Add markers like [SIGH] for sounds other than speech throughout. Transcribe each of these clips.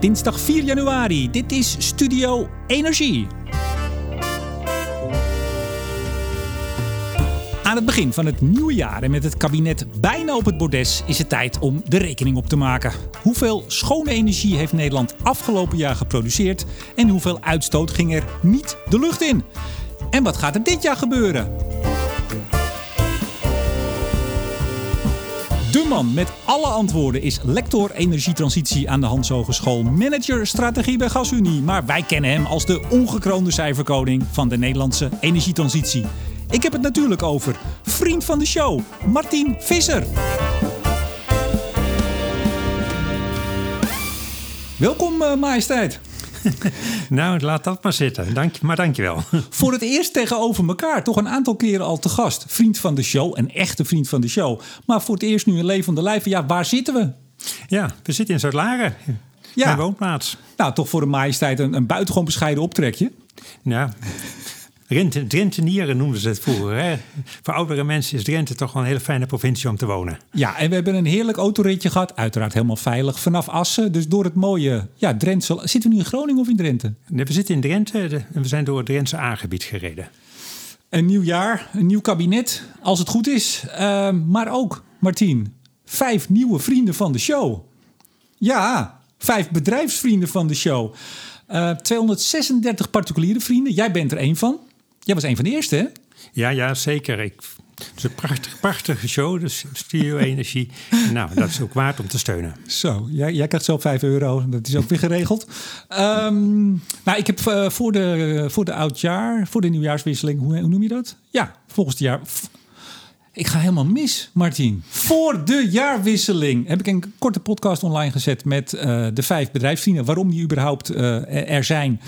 dinsdag 4 januari. Dit is Studio Energie. Aan het begin van het nieuwe jaar en met het kabinet bijna op het bordes is het tijd om de rekening op te maken. Hoeveel schone energie heeft Nederland afgelopen jaar geproduceerd en hoeveel uitstoot ging er niet de lucht in? En wat gaat er dit jaar gebeuren? Man met alle antwoorden is lector energietransitie aan de Hans Hogeschool, manager strategie bij GasUnie. Maar wij kennen hem als de ongekroonde cijferkoning van de Nederlandse energietransitie. Ik heb het natuurlijk over vriend van de show, Martin Visser. Welkom, uh, majesteit. [LAUGHS] nou, laat dat maar zitten. Dank, maar dankjewel. Voor het eerst tegenover elkaar. Toch een aantal keren al te gast. Vriend van de show, een echte vriend van de show. Maar voor het eerst nu een levende lijf. Ja, waar zitten we? Ja, we zitten in Zuid-Laren. Ja. Mijn woonplaats. Nou, toch voor de majesteit een, een buitengewoon bescheiden optrekje. Ja, Drenthe, noemden ze het vroeger. Hè? Voor oudere mensen is Drenthe toch wel een hele fijne provincie om te wonen. Ja, en we hebben een heerlijk autoritje gehad. Uiteraard helemaal veilig vanaf Assen. Dus door het mooie ja. Zitten we nu in Groningen of in Drenthe? Nee, we zitten in Drenthe en we zijn door het Drentse aangebied gereden. Een nieuw jaar, een nieuw kabinet, als het goed is. Uh, maar ook, Martien, vijf nieuwe vrienden van de show. Ja, vijf bedrijfsvrienden van de show. Uh, eh, 236 particuliere vrienden. Jij bent er één van. Jij was een van de eerste, hè? Ja, ja, zeker. Ik, het is een prachtig, prachtige show, dus Studio Energie. [LAUGHS] nou, dat is ook waard om te steunen. Zo, jij, jij krijgt zelf 5 euro. Dat is ook weer geregeld. Um, nou, ik heb uh, voor, de, voor de oudjaar, voor de nieuwjaarswisseling, hoe, hoe noem je dat? Ja, volgens het jaar ik ga helemaal mis, Martin. Voor de jaarwisseling heb ik een korte podcast online gezet met uh, de vijf bedrijfsvrienden. Waarom die überhaupt uh, er zijn.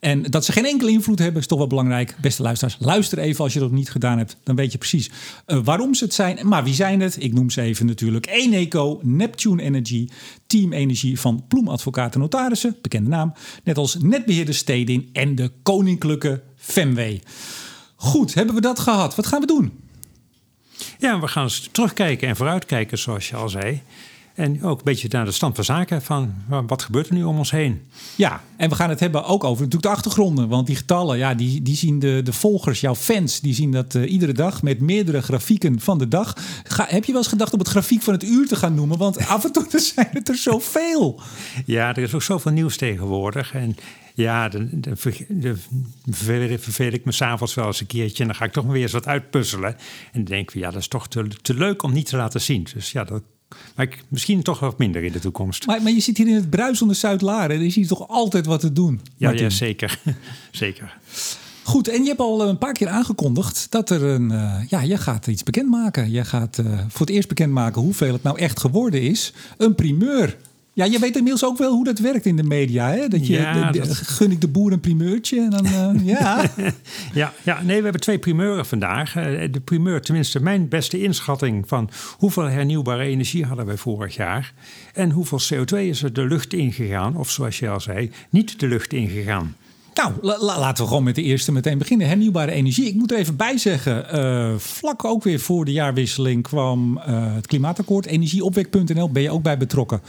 En dat ze geen enkele invloed hebben is toch wel belangrijk. Beste luisteraars, luister even als je dat niet gedaan hebt. Dan weet je precies uh, waarom ze het zijn. Maar wie zijn het? Ik noem ze even natuurlijk. Eneco, Neptune Energy, Team Energie van Ploem Advocaten Notarissen. Bekende naam. Net als Netbeheerder Steding en de Koninklijke Femway. Goed, hebben we dat gehad? Wat gaan we doen? Ja, we gaan eens terugkijken en vooruitkijken, zoals je al zei. En ook een beetje naar de stand van zaken van wat gebeurt er nu om ons heen. Ja, en we gaan het hebben ook over natuurlijk de achtergronden. Want die getallen, ja, die, die zien de, de volgers, jouw fans, die zien dat uh, iedere dag met meerdere grafieken van de dag. Ga, heb je wel eens gedacht om het grafiek van het uur te gaan noemen? Want af en toe [LAUGHS] zijn het er zoveel. Ja, er is ook zoveel nieuws tegenwoordig. En ja, dan, dan, verveel, ik me s'avonds wel eens een keertje. En dan ga ik toch maar weer eens wat uitpuzzelen. En dan denk ik, ja, dat is toch te, te leuk om niet te laten zien. Dus ja, dat maar misschien toch wat minder in de toekomst. Maar, maar je zit hier in het bruisende Zuid-Laren. Er is hier toch altijd wat te doen? Ja, ja zeker. [LAUGHS] zeker. Goed, en je hebt al een paar keer aangekondigd dat er een. Uh, ja, je gaat iets bekendmaken. Je gaat uh, voor het eerst bekendmaken hoeveel het nou echt geworden is. Een primeur. Ja, je weet inmiddels ook wel hoe dat werkt in de media. Hè? Dat je, ja, dat... gun ik de boer een primeurtje. En dan, uh, [LAUGHS] ja. ja, ja, nee, we hebben twee primeuren vandaag. Uh, de primeur, tenminste mijn beste inschatting van hoeveel hernieuwbare energie hadden wij vorig jaar. En hoeveel CO2 is er de lucht ingegaan. Of zoals je al zei, niet de lucht ingegaan. Nou, laten we gewoon met de eerste meteen beginnen. Hernieuwbare energie. Ik moet er even bij zeggen, uh, vlak ook weer voor de jaarwisseling kwam uh, het klimaatakkoord. Energieopwek.nl ben je ook bij betrokken.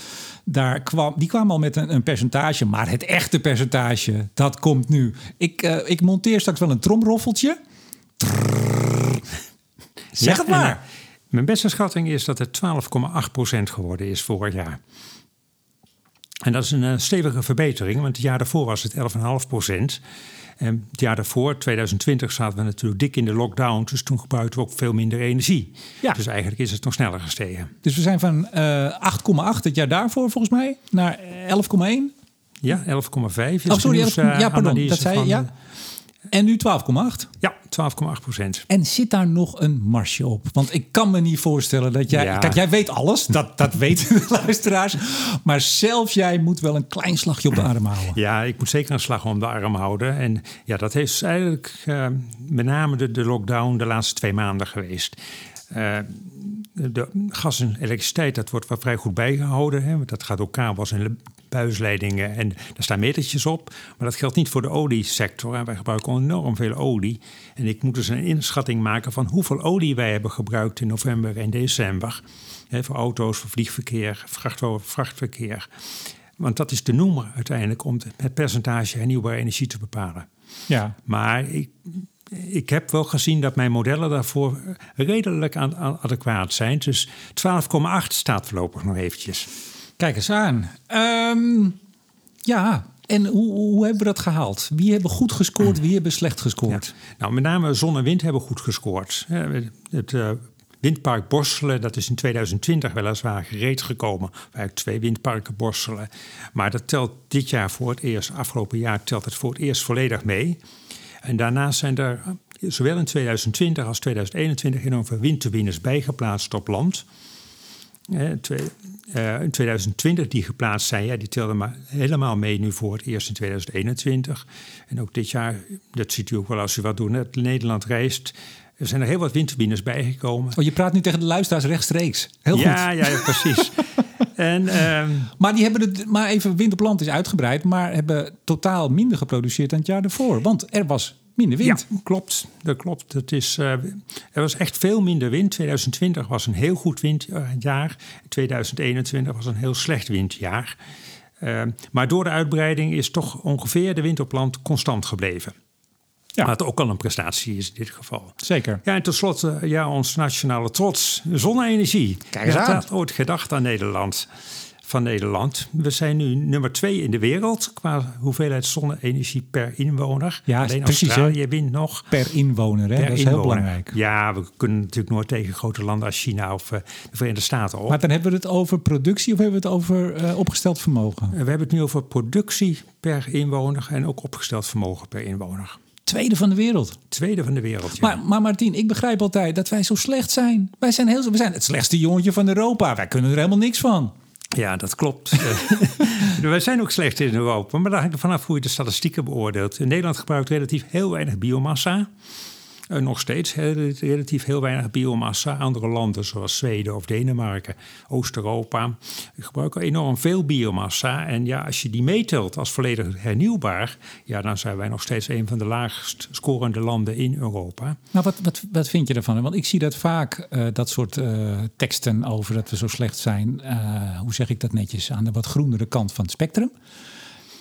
Daar kwam, die kwam al met een, een percentage, maar het echte percentage, dat komt nu. Ik, uh, ik monteer straks wel een tromroffeltje. Zeg ja, het maar. mijn beste schatting is dat het 12,8% geworden is vorig jaar. En dat is een uh, stevige verbetering, want het jaar daarvoor was het 11,5 procent. En het jaar daarvoor, 2020, zaten we natuurlijk dik in de lockdown. Dus toen gebruikten we ook veel minder energie. Ja. Dus eigenlijk is het nog sneller gestegen. Dus we zijn van uh, eh, 8,8 het jaar daarvoor volgens mij naar 11,1. Ja, 11,5. Oh, sorry, 11, ja, pardon. Dat zei je, ja. En nu 12,8? Ja, 12,8 procent. En zit daar nog een marsje op? Want ik kan me niet voorstellen dat jij... Ja. Kijk, jij weet alles, dat, dat [LAUGHS] weten de luisteraars. Maar zelfs jij moet wel een klein slagje op de arm houden. Ja, ik moet zeker een slag om de arm houden. En ja, dat heeft eigenlijk uh, met name de, de lockdown de laatste twee maanden geweest. Uh, de gas en elektriciteit, dat wordt wel vrij goed bijgehouden. Hè? Dat gaat ook kabels en buisleidingen en daar staan metertjes op. Maar dat geldt niet voor de oliesector. En wij gebruiken enorm veel olie. En ik moet dus een inschatting maken van hoeveel olie wij hebben gebruikt in november en december. Voor auto's, voor vliegverkeer, vrachtverkeer. Want dat is de noemer uiteindelijk om het percentage hernieuwbare energie te bepalen. Ja. Maar ik, ik heb wel gezien dat mijn modellen daarvoor redelijk aan, aan adequaat zijn. Dus 12,8 staat voorlopig nog eventjes. Kijk eens aan. Ehm, ja, en hoe, hebben we dat gehaald? Wie hebben goed gescoord, wie hebben slecht gescoord? Nou, met name zon en wind hebben goed gescoord. Het uh, windpark Borselen, dat is in 2020 weliswaar gereed gekomen. Wij twee windparken Borselen. Maar dat telt dit jaar voor het eerst, afgelopen jaar telt het voor het eerst volledig mee. En daarnaast zijn er zowel in 2020 als 2021 enorm veel windturbines bijgeplaatst op land. Uh, in 2020 die geplaatst zijn, ja, die telden maar helemaal mee nu voor het eerst in 2021. En ook dit jaar, dat ziet u ook wel als u wat doet, net Nederland reist. Er zijn er heel wat windturbines bijgekomen. Oh, je praat nu tegen de luisteraars rechtstreeks. Heel ja, goed. Ja, ja precies. [LAUGHS] en, ehm, maar die hebben het, maar even, wind op land is uitgebreid, maar hebben totaal minder geproduceerd dan het jaar ervoor. Want er was minder wind. Ja, klopt. Dat klopt. Het is, uh, er was echt veel minder wind. 2020 was een heel goed windjaar. 2021 was een heel slecht windjaar. Uh, maar door de uitbreiding is toch ongeveer de wind op land constant gebleven. Ja. Wat ook al een prestatie is in dit geval. Zeker. Ja, en tenslotte, ja, ons nationale trots, zonne-energie. Kijk eens aan. had ooit gedacht aan Nederland van Nederland. We zijn nu nummer twee in de wereld qua hoeveelheid zonne-energie per inwoner. Ja, Alleen precies. Australië wint nog. Per inwoner, hè? Per dat is inwoner. heel belangrijk. Ja, we kunnen natuurlijk nooit tegen grote landen als China of uh, de Verenigde Staten op. Maar dan hebben we het over productie of hebben we het over uh, opgesteld vermogen? We hebben het nu over productie per inwoner en ook opgesteld vermogen per inwoner. Tweede van de wereld. Tweede van de wereld, ja. Maar, maar Martien, ik begrijp altijd dat wij zo slecht zijn. Wij zijn, heel, we zijn het slechtste jongetje van Europa. Wij kunnen er helemaal niks van. Ja, dat klopt. [LAUGHS] Wij zijn ook slecht in Europa, maar daar hangt vanaf hoe je de statistieken beoordeelt. In Nederland gebruikt relatief heel weinig biomassa. Uh, nog steeds relatief heel weinig biomassa. Andere landen zoals Zweden of Denemarken, Oost-Europa gebruiken enorm veel biomassa. En ja, als je die meetelt als volledig hernieuwbaar, ja, dan zijn wij nog steeds een van de laagst scorende landen in Europa. Nou, wat, wat, wat vind je ervan? Want ik zie dat vaak, uh, dat soort uh, teksten over dat we zo slecht zijn, hoe zeg ik dat netjes, aan de wat groenere kant van het spectrum.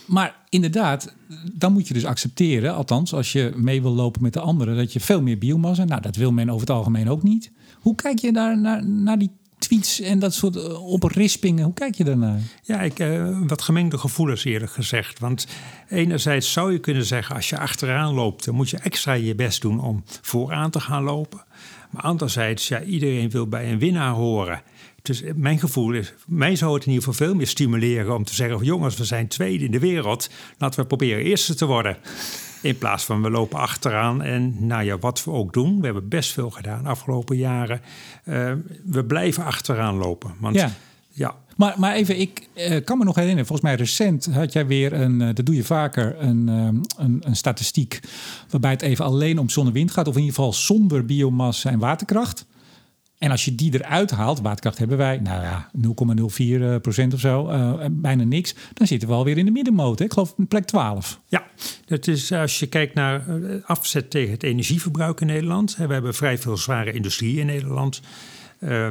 Maar inderdaad, dan moet je dus accepteren, althans als je mee wil lopen met de anderen, dat je veel meer biomassa. Nou, dat wil men over het algemeen ook niet. Hoe kijk je daar naar, naar die tweets en dat soort uh, oprispingen? Hoe kijk je daarnaar? Ja, ik uh, wat gemengde gevoelens eerlijk gezegd. Want enerzijds zou je kunnen zeggen, als je achteraan loopt, dan moet je extra je best doen om vooraan te gaan lopen. Maar anderzijds, ja, iedereen wil bij een winnaar horen. Dus mijn gevoel is, mij zou het in ieder geval veel meer stimuleren om te zeggen: jongens, we zijn tweede in de wereld, laten we proberen eerste te worden. In plaats van we lopen achteraan en nou ja, wat we ook doen. We hebben best veel gedaan de afgelopen jaren. Uh, we blijven achteraan lopen. Want ja. ja. Maar, maar even, ik uh, kan me nog herinneren, volgens mij recent had jij weer een, uh, dat doe je vaker, een, um, een, een, statistiek waarbij het even alleen om zon en wind gaat, of in ieder geval zonder biomassa en waterkracht. En als je die eruit haalt, waterkracht hebben wij, nou ja, 0,04 procent of zo, uh, bijna niks. Dan zitten we alweer in de middenmoot. Ik geloof plek 12. Ja, dat is als je kijkt naar afzet tegen het energieverbruik in Nederland. We hebben vrij veel zware industrie in Nederland. Uh,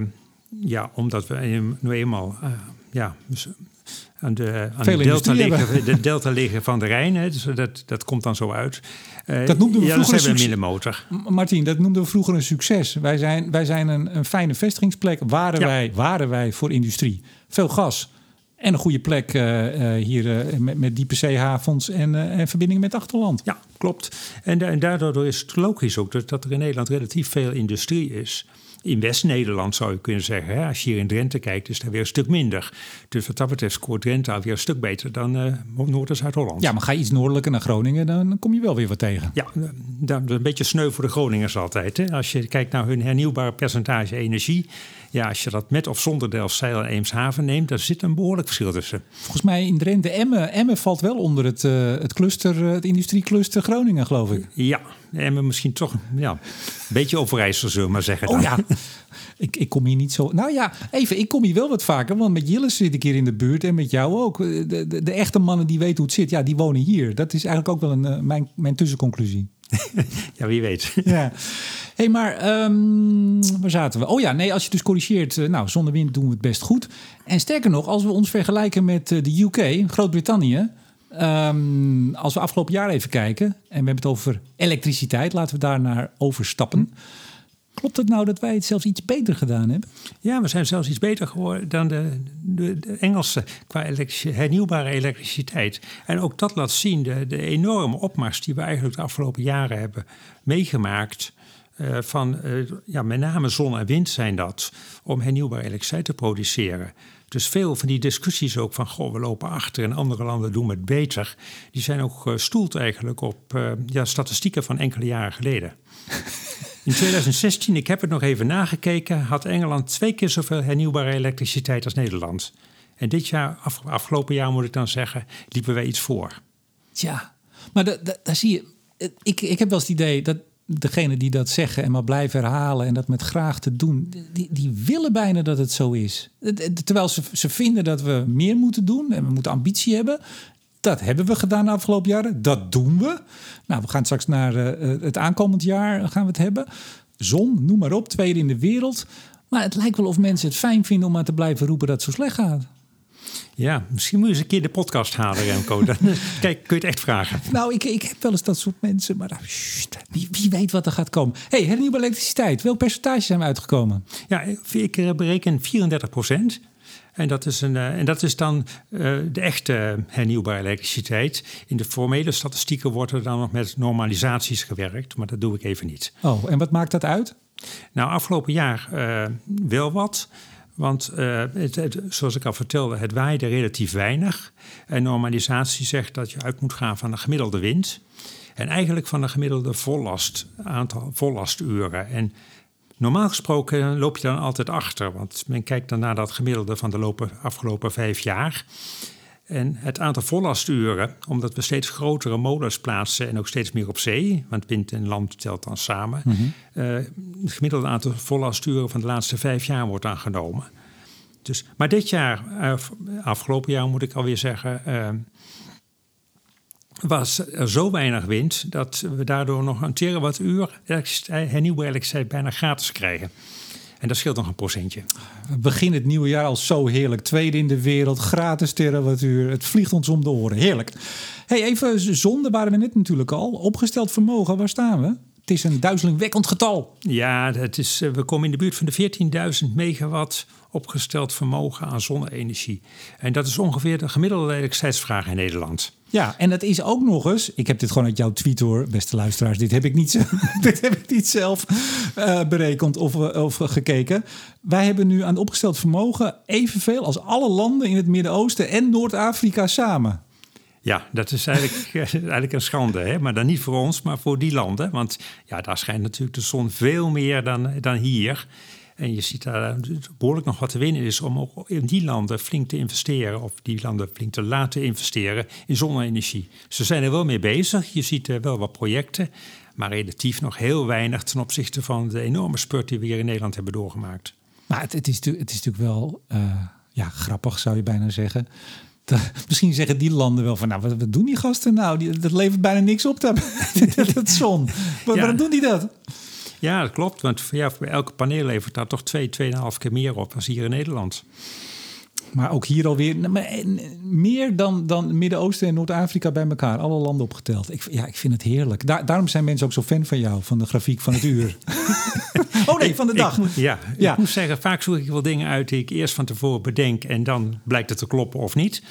ja, omdat we nu eenmaal, uh, ja, aan de, aan de delta, liggen, de delta liggen van de Rijn. Hè, dus dat, dat komt dan zo uit. Uh, dat noemden we ja, vroeger een zijn we motor. Martien, dat noemden we vroeger een succes. Wij zijn, wij zijn een, een fijne vestigingsplek. Waren, ja. wij, waren wij voor industrie. Veel gas. En een goede plek uh, uh, hier uh, met, met diepe zeehavens en, en verbindingen met het achterland. Ja, klopt. En, en daardoor is het logisch ook dat, dat er in Nederland relatief veel industrie is. In West-Nederland zou je kunnen zeggen, hè, als je hier in Drenthe kijkt, is daar weer een stuk minder. Dus wat dat betreft scoort Drenthe alweer een stuk beter dan uh, Noord- en Zuid-Holland. Ja, maar ga je iets noordelijker naar Groningen, dan kom je wel weer wat tegen. Ja, dat is een beetje sneu voor de Groningers altijd. Hè. Als je kijkt naar hun hernieuwbare percentage energie. Ja, als je dat met of zonder Delfzijl en Eemshaven neemt, daar zit een behoorlijk verschil tussen. Volgens mij in Drenthe, Emmen, Emmen valt wel onder het, uh, het cluster, het industriecluster Groningen, geloof ik. Ja, Emmen misschien toch ja, een beetje Overijssel, zullen we maar zeggen. Oh ja, ik, ik kom hier niet zo... Nou ja, even, ik kom hier wel wat vaker, want met Jillis zit ik hier in de buurt en met jou ook. De, de, de echte mannen die weten hoe het zit, ja, die wonen hier. Dat is eigenlijk ook wel een, uh, mijn, mijn tussenconclusie. [LAUGHS] ja, wie weet. [LAUGHS] Ja. hey, maar um, waar zaten we? Oh ja, nee, als je dus corrigeert, uh, nou, zonder wind doen we het best goed. En sterker nog, als we ons vergelijken met uh, de UK, Groot-Brittannië, um, als we afgelopen jaar even kijken, en we hebben het over elektriciteit, laten we daar naar overstappen. Klopt het nou dat wij het zelfs iets beter gedaan hebben? Ja, we zijn zelfs iets beter geworden dan de, de, de Engelsen qua hernieuwbare elektriciteit. En ook dat laat zien de, de enorme opmars die we eigenlijk de afgelopen jaren hebben meegemaakt. Uh, van uh, ja, met name zon en wind zijn dat, om hernieuwbare elektriciteit te produceren. Dus veel van die discussies ook van, goh, we lopen achter en andere landen doen het beter, die zijn ook gestoeld eigenlijk op uh, ja, statistieken van enkele jaren geleden. In 2016, ik heb het nog even nagekeken, had Engeland twee keer zoveel hernieuwbare elektriciteit als Nederland. En dit jaar, af, afgelopen jaar moet ik dan zeggen, liepen wij iets voor. Tja, maar daar zie je, ik, ik heb wel eens het idee dat degene die dat zeggen en maar blijven herhalen en dat met graag te doen, die, die willen bijna dat het zo is. Terwijl ze, ze vinden dat we meer moeten doen en we moeten ambitie hebben. Dat hebben we gedaan de afgelopen jaren. Dat doen we. Nou, we gaan straks naar uh, het aankomend jaar gaan we het hebben. Zon, noem maar op, tweede in de wereld. Maar het lijkt wel of mensen het fijn vinden om maar te blijven roepen dat het zo slecht gaat. Ja, misschien moet je eens een keer de podcast halen, Remco. Dan [LAUGHS] kijk, kun je het echt vragen. Nou, ik, ik heb wel eens dat soort mensen, maar wie, wie, weet wat er gaat komen. hey, hernieuwbare elektriciteit. Welk percentage zijn we uitgekomen? Ja, ik bereken 34 procent. En dat is, een, en dat is dan uh, de echte hernieuwbare elektriciteit. In de formele statistieken wordt er dan nog met normalisaties gewerkt, maar dat doe ik even niet. Oh, en wat maakt dat uit? Nou, afgelopen jaar uh, wel wat. Want het, het, zoals ik al vertelde, het waaide relatief weinig. En normalisatie zegt dat je uit moet gaan van de gemiddelde wind. En eigenlijk van de gemiddelde vollast, aantal vollasturen. En normaal gesproken loop je dan altijd achter. Want men kijkt dan naar dat gemiddelde van de lopen, afgelopen vijf jaar. En het aantal vollasturen, omdat we steeds grotere molens plaatsen en ook steeds meer op zee, want wind en land telt dan samen. Mm -hmm. uh, het gemiddelde aantal vollasturen van de laatste vijf jaar wordt aangenomen. Dus, maar dit jaar, uh, afgelopen jaar moet ik alweer zeggen, uh, was er zo weinig wind dat we daardoor nog een terawattuur hernieuwbare elektriciteit bijna gratis krijgen. En dat scheelt nog een procentje. We het nieuwe jaar al zo heerlijk. Tweede in de wereld, gratis terawattuur. Het vliegt ons om de oren. Heerlijk. Hey, even zonde waren we net natuurlijk al. Opgesteld vermogen, waar staan we? Het is een duizelingwekkend getal. Ja, het is, we komen in de buurt van de 14.000 megawatt opgesteld vermogen aan zonne-energie. En dat is ongeveer de gemiddelde elektriciteitsvraag in Nederland. Ja, en dat is ook nog eens. Ik heb dit gewoon uit jouw tweet hoor, beste luisteraars. Dit heb ik niet, [LAUGHS] dit heb ik niet zelf uh, berekend of, of gekeken. Wij hebben nu aan opgesteld vermogen evenveel als alle landen in het Midden-Oosten en Noord-Afrika samen. Ja, dat is eigenlijk, [LAUGHS] eigenlijk een schande. Hè? Maar dan niet voor ons, maar voor die landen. Want ja, daar schijnt natuurlijk de zon veel meer dan, dan hier. En je ziet daar behoorlijk nog wat te winnen is om ook in die landen flink te investeren, of die landen flink te laten investeren in zonne-energie. Ze zijn er wel mee bezig. Je ziet er wel wat projecten, maar relatief nog heel weinig ten opzichte van de enorme spurt die we hier in Nederland hebben doorgemaakt. Maar het, het, is, het is natuurlijk wel uh, ja, grappig, zou je bijna zeggen. [LAUGHS] misschien zeggen die landen wel van, nou, wat, wat doen die gasten nou? Die, dat levert bijna niks op, dat, [LAUGHS] dat zon. Maar, ja. Waarom doen die dat? Ja, dat klopt. Want ja, elke paneel levert daar toch 2, 2,5 keer meer op als hier in Nederland. Maar ook hier alweer meer dan, dan Midden-Oosten en Noord-Afrika bij elkaar. Alle landen opgeteld. Ik, ja, ik vind het heerlijk. Daar, daarom zijn mensen ook zo fan van jou, van de grafiek van het uur. [LAUGHS] oh nee, van de dag. Ik, ja, ja, ik moet zeggen, vaak zoek ik wel dingen uit die ik eerst van tevoren bedenk. En dan blijkt het te kloppen of niet.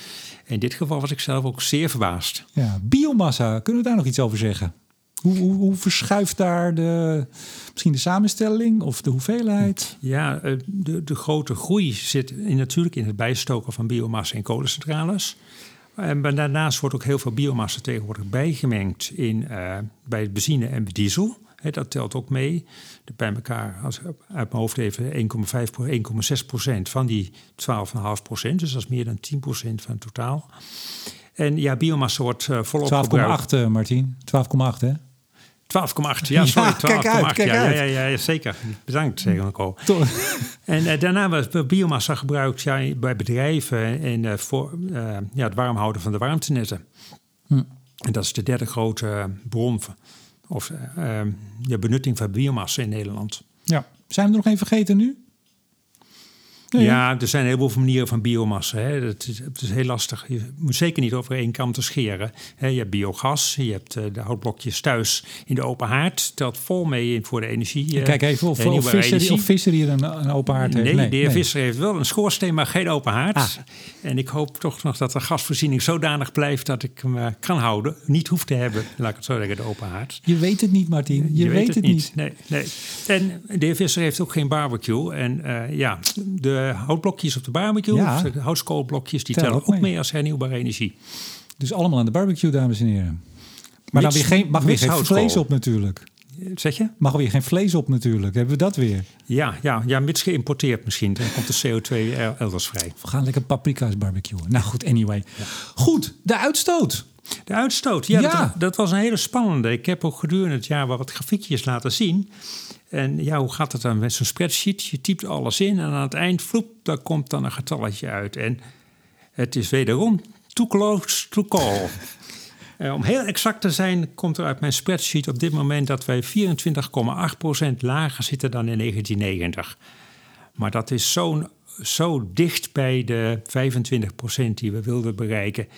In dit geval was ik zelf ook zeer verbaasd. Ja, biomassa, kunnen we daar nog iets over zeggen? Hoe, hoe, hoe, verschuift daar de, misschien de samenstelling of de hoeveelheid? Ja, eh, de, de grote groei zit in, natuurlijk in het bijstoken van biomassa in kolencentrales. En daarnaast wordt ook heel veel biomassa tegenwoordig bijgemengd in, uh, bij benzine en diesel. He, dat telt ook mee. Bij elkaar, als ik uit mijn hoofd even, 1,5, 1,6 procent van die 12,5 procent. Dus dat is meer dan 10 procent van het totaal. En ja, biomassa wordt uh, volop 12,8 gebruikt. 12,8 Martien. 12,8 hè? 12,8. Ja, sorry. [LAUGHS] 12,8. Ja, ja, ja, ja, ja, zeker. Bedankt, zeg ik al. En uh, daarna werd biomassa gebruikt ja, bij bedrijven en uh, voor uh, ja, het warm houden van de warmtenetten. Hm. En dat is de derde grote bron van, of uh, de benutting van biomassa in Nederland. Ja. Zijn we er nog één vergeten nu? Nee. Ja, er zijn een heleboel manieren van biomassa. Hè. Het, is, het is heel lastig. Je moet zeker niet over één kam te scheren. Hè, je hebt biogas, je hebt uh, de houtblokjes thuis in de open haard. Telt vol mee voor de energie. Uh, Kijk even of, of, Visser, of Visser hier een, een open haard heeft. Nee, nee de heer nee. Visser heeft wel een schoorsteen, maar geen open haard. Ah. En ik hoop toch nog dat de gasvoorziening zodanig blijft dat ik hem kan houden. Niet hoef te hebben, laat ik het zo zeggen, de open haard. Je weet het niet, Martin. Je, je weet, weet, het niet. niet. Nee, nee. En de heer Visser heeft ook geen barbecue. En ja, de houtblokjes op de barbecue, ja. houtskoolblokjes, die Tel tellen ook mee. mee als hernieuwbare energie. Dus allemaal aan de barbecue, dames en heren. Maar dan weer geen, mag weer geen vlees op natuurlijk. Zeg je? Mag weer geen vlees op natuurlijk. Hebben we dat weer? Ja, ja, ja mits geïmporteerd misschien. Dan komt de CO2 er- elders vrij. We gaan lekker paprika's barbecuen. Nou goed, anyway. Goed, de uitstoot. De uitstoot, ja, Ja. Dat, dat was een hele spannende. Ik heb ook gedurende het jaar wat grafiekjes laten zien. En ja, hoe gaat het dan met zo'n spreadsheet? Je typt alles in en aan het eind, vloep, daar komt dan een getalletje uit. En het is wederom too close to call. [LAUGHS] Eh, om heel exact te zijn, komt er uit mijn spreadsheet op dit moment dat wij 24,8% lager zitten dan in 1990. Maar dat is zo, zo dicht bij de 25% die we wilden bereiken.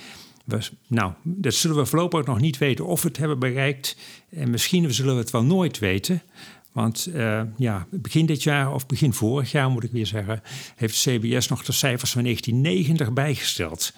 We, nou, dat zullen we voorlopig nog niet weten of we het hebben bereikt. En misschien zullen we het wel nooit weten. Want eh, ja, begin dit jaar, of begin vorig jaar moet ik weer zeggen, heeft CBS nog de cijfers van 1990 bijgesteld.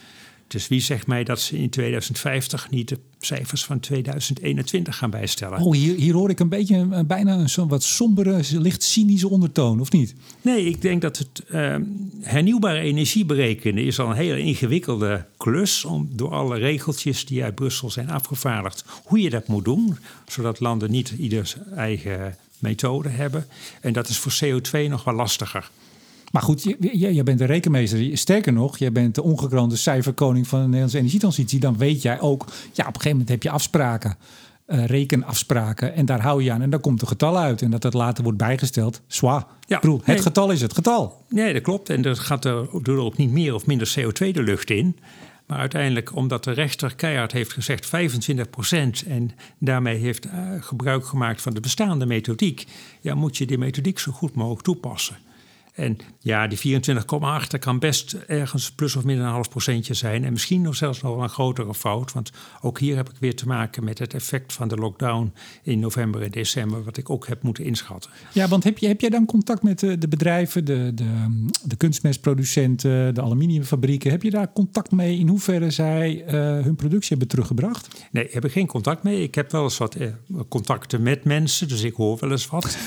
Dus wie zegt mij dat ze in 2050 niet de cijfers van 2021 gaan bijstellen? Oh, hier, hier hoor ik een beetje een, bijna een zo wat sombere, licht cynische ondertoon, of niet? Nee, ik denk dat het eh, hernieuwbare energie berekenen is al een hele ingewikkelde klus. Om, door alle regeltjes die uit Brussel zijn afgevaardigd, hoe je dat moet doen. Zodat landen niet ieder zijn eigen methode hebben. En dat is voor CO2 nog wel lastiger. Maar goed, jij bent de rekenmeester. Sterker nog, jij bent de ongekroonde cijferkoning van de Nederlandse energietransitie. Dan weet jij ook, ja, op een gegeven moment heb je afspraken, eh, rekenafspraken. En daar hou je aan en dan komt een getal uit. En dat het later wordt bijgesteld, zwa. Ja, Ik bedoel, het nee. getal is het getal. Nee, dat klopt. En er gaat er ook niet meer of minder CO2 de lucht in. Maar uiteindelijk, omdat de rechter keihard heeft gezegd 25% en daarmee heeft eh, gebruik gemaakt van de bestaande methodiek, ja, moet je die methodiek zo goed mogelijk toepassen. En ja, die 24,8 dat kan best ergens plus of min een half procentje zijn. En misschien nog zelfs nog wel een grotere fout. Want ook hier heb ik weer te maken met het effect van de lockdown in november en december, wat ik ook heb moeten inschatten. Ja, want heb, je, heb jij dan contact met de, de bedrijven, de, de, de kunstmestproducenten, de aluminiumfabrieken? Heb je daar contact mee in hoeverre zij eh, hun productie hebben teruggebracht? Nee, ik heb er geen contact mee. Ik heb wel eens wat eh, contacten met mensen, dus ik hoor wel eens wat.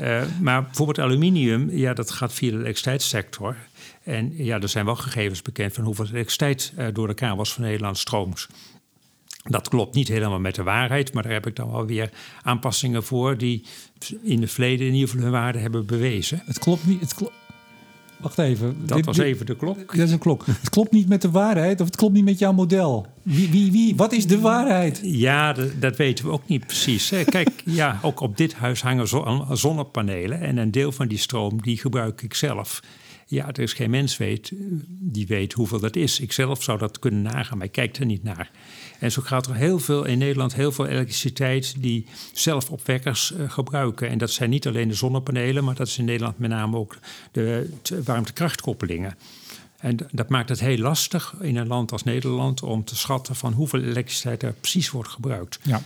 Eh, maar bijvoorbeeld aluminium, ja, dat gaat via de elektriciteitssector. En ja, er zijn wel gegevens bekend van hoeveel elektriciteit eh, door de kabels van Nederland stroomt. Dat klopt niet helemaal met de waarheid, maar daar heb ik dan wel weer aanpassingen voor die in het verleden in ieder geval hun waarde hebben bewezen. Het klopt niet. Het klo- Wacht even. Dat Dit- was dit- even de klok. Dat is een klok. Het klopt niet met de waarheid of het klopt niet met jouw model. Wie, wie, wie? Wat is de waarheid? Ja, dat, dat weten we ook niet precies. hè. [LAUGHS] Kijk, ja, ook op dit huis hangen zo- zonnepanelen. En een deel van die stroom, die gebruik ik zelf. Ja, er is geen mens weet, die weet hoeveel dat is. Ik zelf zou dat kunnen nagaan, maar ik kijk er niet naar. En zo gaat er heel veel in Nederland, heel veel elektriciteit... die zelfopwekkers eh, gebruiken. En dat zijn niet alleen de zonnepanelen... maar dat is in Nederland met name ook de warmtekrachtkoppelingen. En dat maakt het heel lastig in een land als Nederland om te schatten van hoeveel elektriciteit er precies wordt gebruikt. Ja.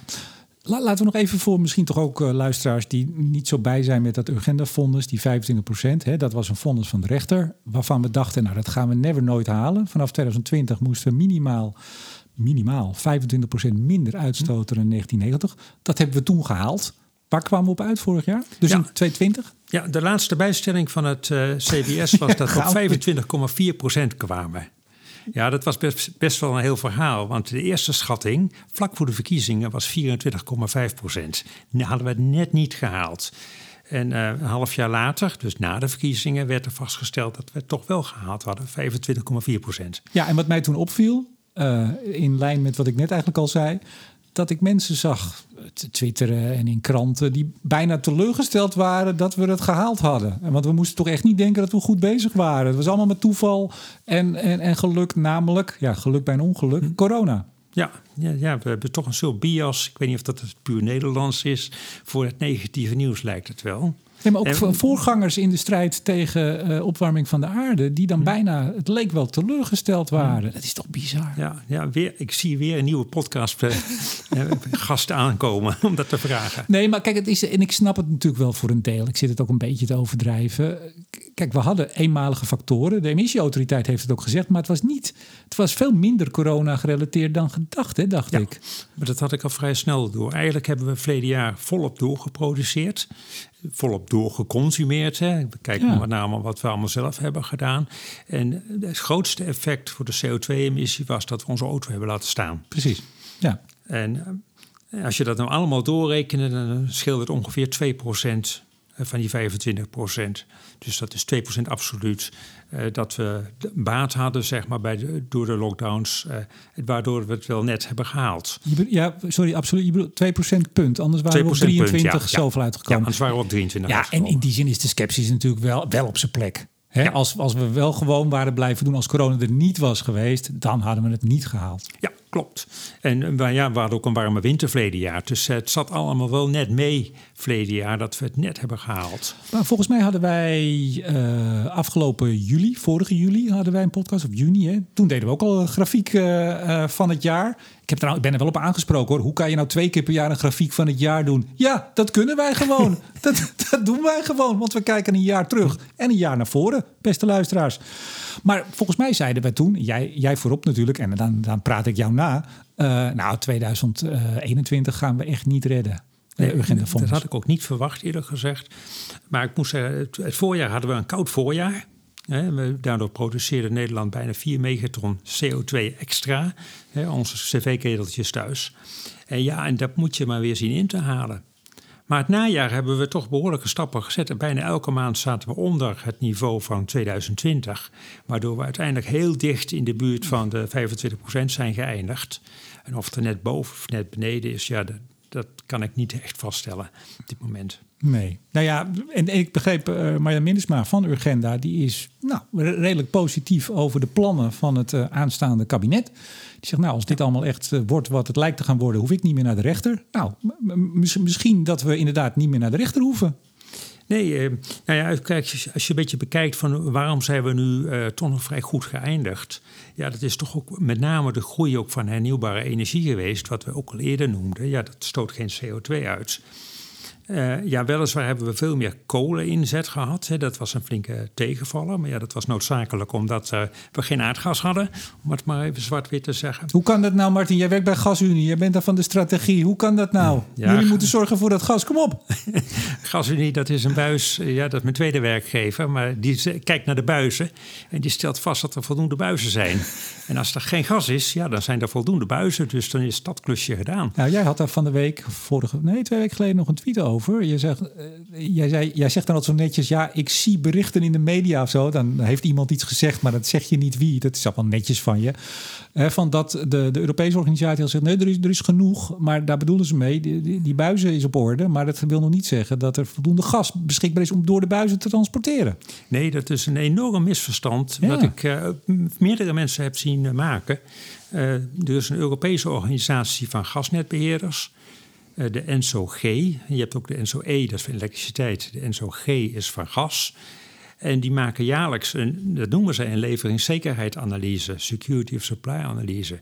La- laten we nog even voor misschien toch ook eh, luisteraars die niet zo bij zijn met dat Urgenda-fonds, die 25 hè, dat was een fonds van de rechter, waarvan we dachten, nou dat gaan we never nooit halen. Vanaf 2020 moesten we minimaal, minimaal 25% minder uitstoten dan in 1990. Dat hebben we toen gehaald. Waar kwamen we op uit vorig jaar? Dus Ja. in 2020? Ja, de laatste bijstelling van het eh, CBS [LAUGHS] was dat op 25,4% kwamen. Ja, dat was best, best wel een heel verhaal. Want de eerste schatting, vlak voor de verkiezingen, was 24,5 procent. hadden we het net niet gehaald. En eh, een half jaar later, dus na de verkiezingen, werd er vastgesteld dat we het toch wel gehaald hadden, 25,4 procent. Ja, en wat mij toen opviel, eh, in lijn met wat ik net eigenlijk al zei, dat ik mensen zag te twitteren en in kranten die bijna teleurgesteld waren dat we het gehaald hadden. En Want we moesten toch echt niet denken dat we goed bezig waren. Het was allemaal met toeval en, en, en geluk, namelijk, ja, geluk bij een ongeluk, corona. Ja, ja, ja, we hebben toch een soort bias. Ik weet niet of dat het puur Nederlands is. Voor het negatieve nieuws lijkt het wel. Nee, maar ook voorgangers in de strijd tegen uh, opwarming van de aarde, die dan hm. bijna, het leek wel teleurgesteld hm. waren. Dat is toch bizar? Ja, ja weer, ik zie weer een nieuwe podcast uh, [LAUGHS] gast aankomen om dat te vragen. Nee, maar kijk, het is, en ik snap het natuurlijk wel voor een deel. Ik zit het ook een beetje te overdrijven. Kijk, we hadden eenmalige factoren. De emissieautoriteit heeft het ook gezegd, maar het was niet, het was veel minder corona gerelateerd dan gedacht, hè, dacht ik. Maar dat had ik al vrij snel door. Eigenlijk hebben we verleden jaar volop doorgeproduceerd volop doorgeconsumeerd. Hè. We kijken ja. met name wat we allemaal zelf hebben gedaan. En het grootste effect voor de CO2-emissie was dat we onze auto hebben laten staan. Precies, ja. En eh, als je dat nou allemaal doorrekent, dan scheelt het ongeveer 2% eh, van die 25 procent. Dus dat is 2 procent absoluut. Uh, dat we baat hadden, zeg maar, bij de, door de lockdowns. Uh, waardoor we het wel net hebben gehaald. ja, sorry, absoluut. Je bedoelt 2 procent punt. Anders waren we op 23 punt, ja, zoveel uitgekomen. Ja, anders waren we op 23 Ja, en in die zin is de sceptisch natuurlijk wel, wel op zijn plek. Hè? Als, als we wel gewoon waren blijven doen als corona er niet was geweest... dan hadden we het niet gehaald. Ja, klopt. En ja, we hadden ook een warme winter verleden jaar. Dus het zat allemaal wel net mee verleden jaar dat we het net hebben gehaald. Maar volgens mij hadden wij uh, afgelopen juli, vorige juli, hadden wij een podcast, of juni. Hè? Toen deden we ook al een grafiek uh, uh, van het jaar. Ik, heb er ik ben er wel op aangesproken hoor. Hoe kan je nou twee keer per jaar een grafiek van het jaar doen? Ja, dat kunnen wij gewoon. [LAUGHS] dat, dat doen wij gewoon, want we kijken een jaar terug en een jaar naar voren, beste luisteraars. Maar volgens mij zeiden we toen, jij, jij voorop natuurlijk, en dan, dan praat ik jou na. Uh, nou, 2021 gaan we echt niet redden. Nee, dat had ik ook niet verwacht, eerlijk gezegd. Maar ik moest zeggen, het, het voorjaar hadden we een koud voorjaar. Hè, daardoor produceerde Nederland bijna 4 megaton CO2 extra. Hè, onze cv-keteltjes thuis. En ja, en dat moet je maar weer zien in te halen. Maar het najaar hebben we toch behoorlijke stappen gezet. En bijna elke maand zaten we onder het niveau van 2020. Waardoor we uiteindelijk heel dicht in de buurt van de 25% zijn geëindigd. En of het er net boven of net beneden is, ja, dat, dat kan ik niet echt vaststellen op dit moment. Nee. Nou ja, en ik begreep uh, Marja van Urgenda, die is nou, redelijk positief over de plannen van het uh, aanstaande kabinet. Die zegt, nou, als dit allemaal echt uh, wordt wat het lijkt te gaan worden, hoef ik niet meer naar de rechter. Nou, misschien dat we inderdaad niet meer naar de rechter hoeven. Nee, nou ja, kijk, als je een beetje bekijkt van waarom zijn we nu toch nog vrij goed geëindigd. Ja, dat is toch ook met name de groei ook van hernieuwbare energie geweest, wat we ook al eerder noemden. Ja, dat stoot geen CO2 uit. Uh, ja, weliswaar hebben we veel meer koleninzet gehad. Hè. Dat was een flinke tegenvaller. Maar ja, dat was noodzakelijk omdat uh, we geen aardgas hadden. Om het maar even zwart-wit te zeggen. Hoe kan dat nou, Martin? Jij werkt bij GasUnie. Jij bent daar van de strategie. Hoe kan dat nou? Jullie moeten zorgen voor dat gas. Kom op. [LAUGHS] GasUnie, dat is een buis. Ja, dat is mijn tweede werkgever. Maar die kijkt naar de buizen. En die stelt vast dat er voldoende buizen zijn. [LAUGHS] en als er geen gas is, ja, dan zijn er voldoende buizen. Dus dan is dat klusje gedaan. Nou, jij had daar van de week, vorige, nee, twee weken geleden nog een tweet over over. Je zegt, uh, jij, zei, jij zegt dan altijd zo netjes, ja, ik zie berichten in de media of zo. Dan heeft iemand iets gezegd, maar dat zeg je niet wie. Dat is allemaal netjes van je. Uh, van dat de, de Europese organisatie al zegt, nee, er is, er is genoeg. Maar daar bedoelen ze mee, die, die, die, buizen is op orde. Maar dat wil nog niet zeggen dat er voldoende gas beschikbaar is om door de buizen te transporteren. Nee, dat is een enorm misverstand. Wat ik uh, meerdere mensen heb zien maken. er is een Europese organisatie van gasnetbeheerders. Eh, de NSO-G. Je hebt ook de NSO-E, dat is van elektriciteit. De NSO-G is van gas. En die maken jaarlijks, een, dat noemen ze een leveringszekerheidsanalyse, security of supply analyse.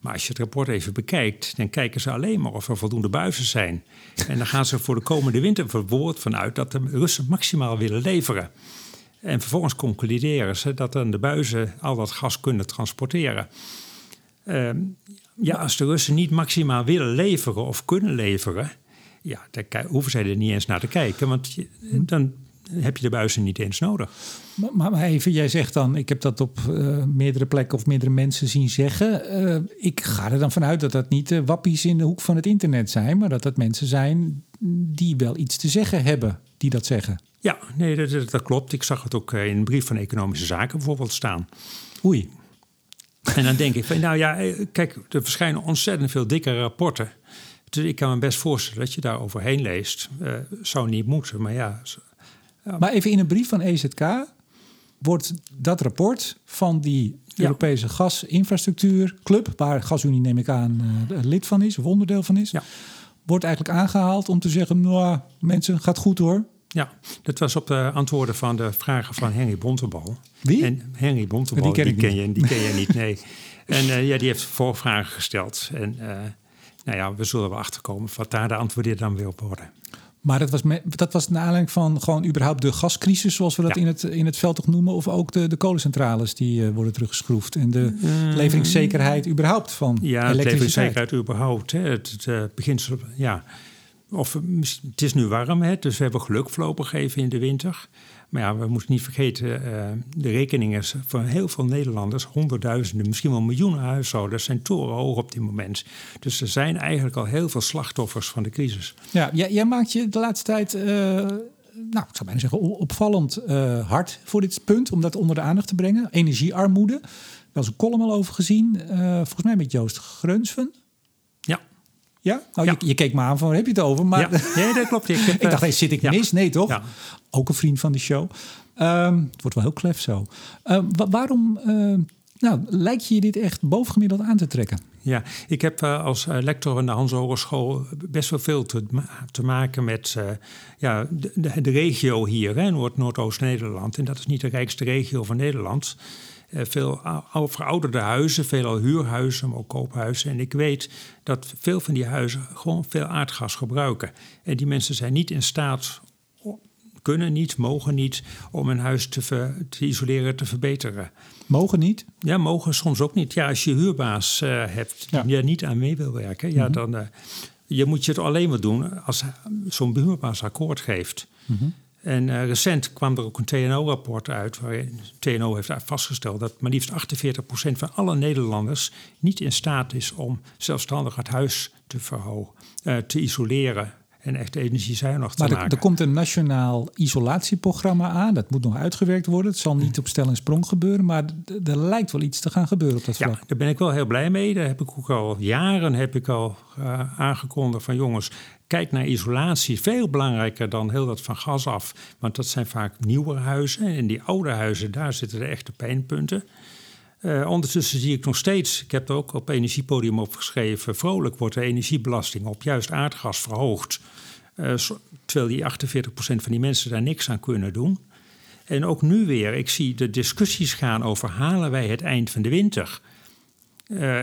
Maar als je het rapport even bekijkt, dan kijken ze alleen maar of er voldoende buizen zijn. En dan gaan ze voor de komende winter verwoord vanuit dat de Russen maximaal willen leveren. En vervolgens concluderen ze dat dan de buizen al dat gas kunnen transporteren. Uh, ja, als de Russen niet maximaal willen leveren of kunnen leveren, ja, dan hoeven zij er niet eens naar te kijken, want dan heb je de buizen niet eens nodig. Maar, maar even, jij zegt dan, ik heb dat op uh, meerdere plekken of meerdere mensen zien zeggen. Uh, ik ga er dan vanuit dat dat niet uh, wappies in de hoek van het internet zijn, maar dat dat mensen zijn die wel iets te zeggen hebben, die dat zeggen. Ja, nee, dat, dat klopt. Ik zag het ook in een brief van Economische Zaken bijvoorbeeld staan. Oei. [LAUGHS] En dan denk ik van, nou ja, eh, kijk, er verschijnen ontzettend veel dikke rapporten. Dus ik kan me best voorstellen dat je daar overheen leest. Uh, zou niet moeten, maar ja. Maar even in een brief van EZK wordt dat rapport van die Europese gasinfrastructuurclub, waar GasUnie neem ik aan uh, lid van is of onderdeel van is, Ja. wordt eigenlijk aangehaald om te zeggen, nou mensen, gaat goed hoor. Ja, dat was op de antwoorden van de vragen van Henry Bontebal. Wie? En Henry Bontebal, Die die ken ik je, die ken je niet, nee. En eh, ja, die heeft voorvragen gesteld. En eh, nou ja, we zullen wel achterkomen wat daar de antwoorden dan weer op worden. Maar dat was, me, dat was naar aanleiding van gewoon überhaupt de gascrisis, zoals we dat Ja. in, het, in het veld toch noemen. Of ook de, de kolencentrales die eh, worden teruggeschroefd. En de leveringszekerheid überhaupt van Ja, elektriciteit. leveringszekerheid überhaupt. Hè. Het, het beginsel, ja. Of, eh, het is nu warm, hè, dus we hebben geluk voorlopig even in de winter. Maar ja, we moeten niet vergeten, eh, de rekeningen van heel veel Nederlanders, honderdduizenden, misschien wel miljoenen huishoudens, zijn torenhoog op dit moment. Dus er zijn eigenlijk al heel veel slachtoffers van de crisis. Ja, jij, maakt je de laatste tijd, eh, nou, ik zou bijna zeggen, opvallend hard voor dit punt. Om dat onder de aandacht te brengen. Energiearmoede. Daar was een column al over gezien. volgens mij met Joost Grunsven. Ja? Nou, Ja. Je, je keek me aan van, waar heb je het over? Maar ja. Nee, dat klopt. Ik, heb, [LAUGHS] ik dacht, eh, hey, zit ik ja. mis? Nee, toch? Ook een vriend van de show. Ehm, het wordt wel heel klef zo. Ehm, wa- waarom eh, nou, lijkt je dit echt bovengemiddeld aan te trekken? Ja, ik heb eh, als eh, lector aan de Hans Hogeschool best wel veel te, ma- te maken met eh, ja, de, de, de regio hier, hè, Noord- Noordoost-Nederland. En dat is niet de rijkste regio van Nederland. Eh, veel ou- ou- verouderde huizen, veelal huurhuizen, maar ook koophuizen. En ik weet dat veel van die huizen gewoon veel aardgas gebruiken. En die mensen zijn niet in staat, kunnen niet, mogen niet, om een huis te, ver- te isoleren, te verbeteren. Mogen niet? Ja, mogen soms ook niet. Ja, als je huurbaas eh, hebt Ja. die er niet aan mee wil werken, ja, dan eh, je moet je het alleen maar doen als zo'n huurbaas akkoord geeft. En eh, recent kwam er ook een TNO-rapport uit waarin TNO heeft vastgesteld dat maar liefst 48% van alle Nederlanders niet in staat is om zelfstandig het huis te verhogen, eh, te isoleren en echt energiezuinig te Maar er, maken. er komt een nationaal isolatieprogramma aan. Dat moet nog uitgewerkt worden. Het zal niet op stel en sprong gebeuren. Maar er lijkt wel iets te gaan gebeuren op dat Ja, vlak. daar ben ik wel heel blij mee. Daar heb ik ook al jaren heb ik al eh, aangekondigd van jongens, kijk naar isolatie. Veel belangrijker dan heel dat van gas af. Want dat zijn vaak nieuwe huizen. En die oude huizen, daar zitten de echte pijnpunten. Eh, ondertussen zie ik nog steeds, ik heb er ook op Energiepodium op geschreven... vrolijk wordt de energiebelasting op juist aardgas verhoogd. Eh, terwijl die 48% van die mensen daar niks aan kunnen doen. En ook nu weer, ik zie de discussies gaan over halen wij het eind van de winter... Eh,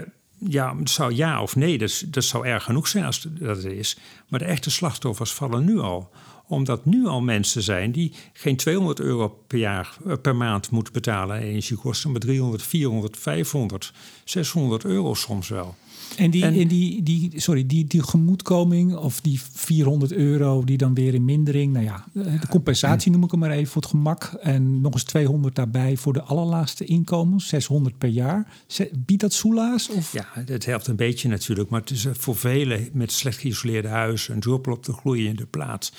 ja, zou ja of nee, dat, is- dat zou erg genoeg zijn als dat het is. Maar de echte slachtoffers vallen nu al. Omdat nu al mensen zijn die geen 200 euro per, jaar, eh, per maand moeten betalen aan energiekosten, maar 300, 400, 500, 600 euro soms wel. En, die, En- en die, die, sorry, die, die gemoedkoming of die 400 euro die dan weer in mindering. Nou ja, de compensatie noem ik hem maar even voor het gemak. En nog eens 200 daarbij voor de allerlaagste inkomens. 600 per jaar. Biedt dat soelaas? Of? Ja, het helpt een beetje natuurlijk, maar het is eh, voor velen met slecht geïsoleerde huizen een druppel op de gloeiende plaat.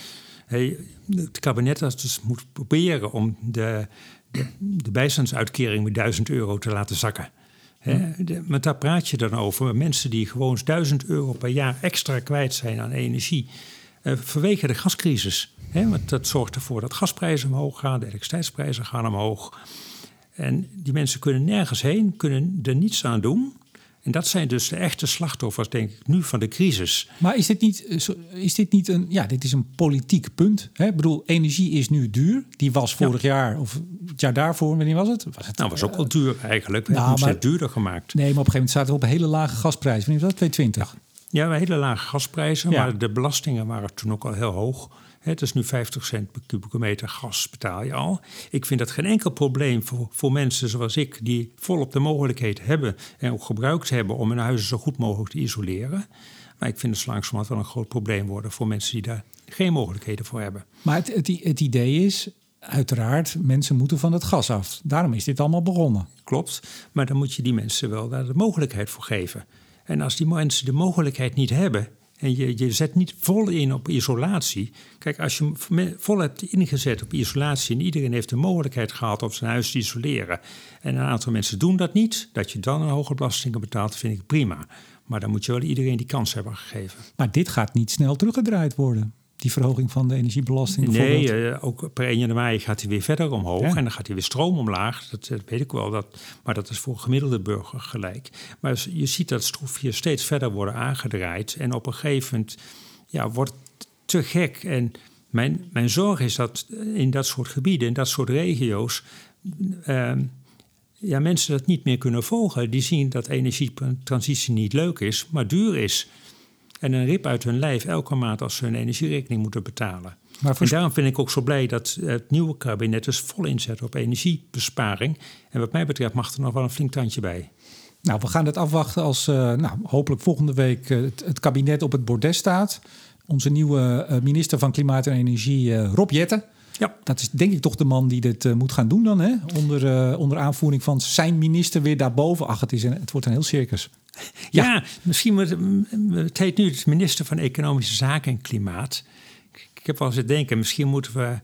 Hey, het kabinet had dus moet proberen om de, de, de bijstandsuitkering met 1000 euro te laten zakken. Hè, de- maar daar praat je dan over. Mensen die gewoon 1000 euro per jaar extra kwijt zijn aan energie. eh, vanwege de gascrisis. Want dat zorgt ervoor dat gasprijzen omhoog gaan, de elektriciteitsprijzen gaan omhoog. En die mensen kunnen nergens heen, kunnen er niets aan doen. En dat zijn dus de echte slachtoffers, denk ik, nu van de crisis. Maar is dit niet, eh, is dit niet een, ja, dit is een politiek punt. Hè? Ik bedoel, energie is nu duur. Die was vorig jaar, of het jaar daarvoor, wanneer was het? Was het Nou, was ook wel duur eigenlijk. We nou, hebben het duurder gemaakt. Nee, maar op een gegeven moment zaten we op een hele lage gasprijs. Wanneer was dat? 220. Ja, we hele lage gasprijzen, Ja. maar de belastingen waren toen ook al heel hoog. Het is nu 50 cent per kubieke meter gas betaal je al. Ik vind dat geen enkel probleem voor, voor mensen zoals ik... die volop de mogelijkheid hebben en ook gebruikt hebben... om hun huizen zo goed mogelijk te isoleren. Maar ik vind het langzamerhand wel een groot probleem worden... voor mensen die daar geen mogelijkheden voor hebben. Maar het, het, het idee is, uiteraard, mensen moeten van het gas af. Daarom is dit allemaal begonnen. Klopt, maar dan moet je die mensen wel daar de mogelijkheid voor geven. En als die mensen de mogelijkheid niet hebben en je, je zet niet vol in op isolatie. Kijk, als je vol hebt ingezet op isolatie en iedereen heeft de mogelijkheid gehad om zijn huis te isoleren. En een aantal mensen doen dat niet, dat je dan een hoge belastingen betaalt, vind ik prima. Maar dan moet je wel iedereen die kans hebben gegeven. Maar dit gaat niet snel teruggedraaid worden. Die verhoging van de energiebelasting? Nee, uh, ook per 1 januari gaat hij weer verder omhoog en dan gaat hij weer stroom omlaag. Dat, dat, weet ik wel, dat, maar dat is voor gemiddelde burger gelijk. Maar je ziet dat stroefjes steeds verder worden aangedraaid en op een gegeven moment ja, wordt het te gek. En mijn, mijn zorg is dat in dat soort gebieden, in dat soort regio's, uh, ja, mensen dat niet meer kunnen volgen. Die zien dat energietransitie niet leuk is, maar duur is. En een rip uit hun lijf elke maand als ze hun energierekening moeten betalen. Maar En daarom vind ik ook zo blij dat het nieuwe kabinet dus vol inzet op energiebesparing. En wat mij betreft mag er nog wel een flink tandje bij. Nou, we gaan het afwachten als uh, nou, hopelijk volgende week uh, het, het, kabinet op het bordes staat. Onze nieuwe uh, minister van Klimaat en Energie, Rob Jetten. Ja. Dat is denk ik toch de man die dit moet gaan doen dan, hè? Onder, onder aanvoering van zijn minister weer daarboven. Ach, het, is een, het wordt een heel circus. Ja, ja misschien moet het heet nu het minister van Economische Zaken en Klimaat. Ik heb wel eens het denken, misschien moeten we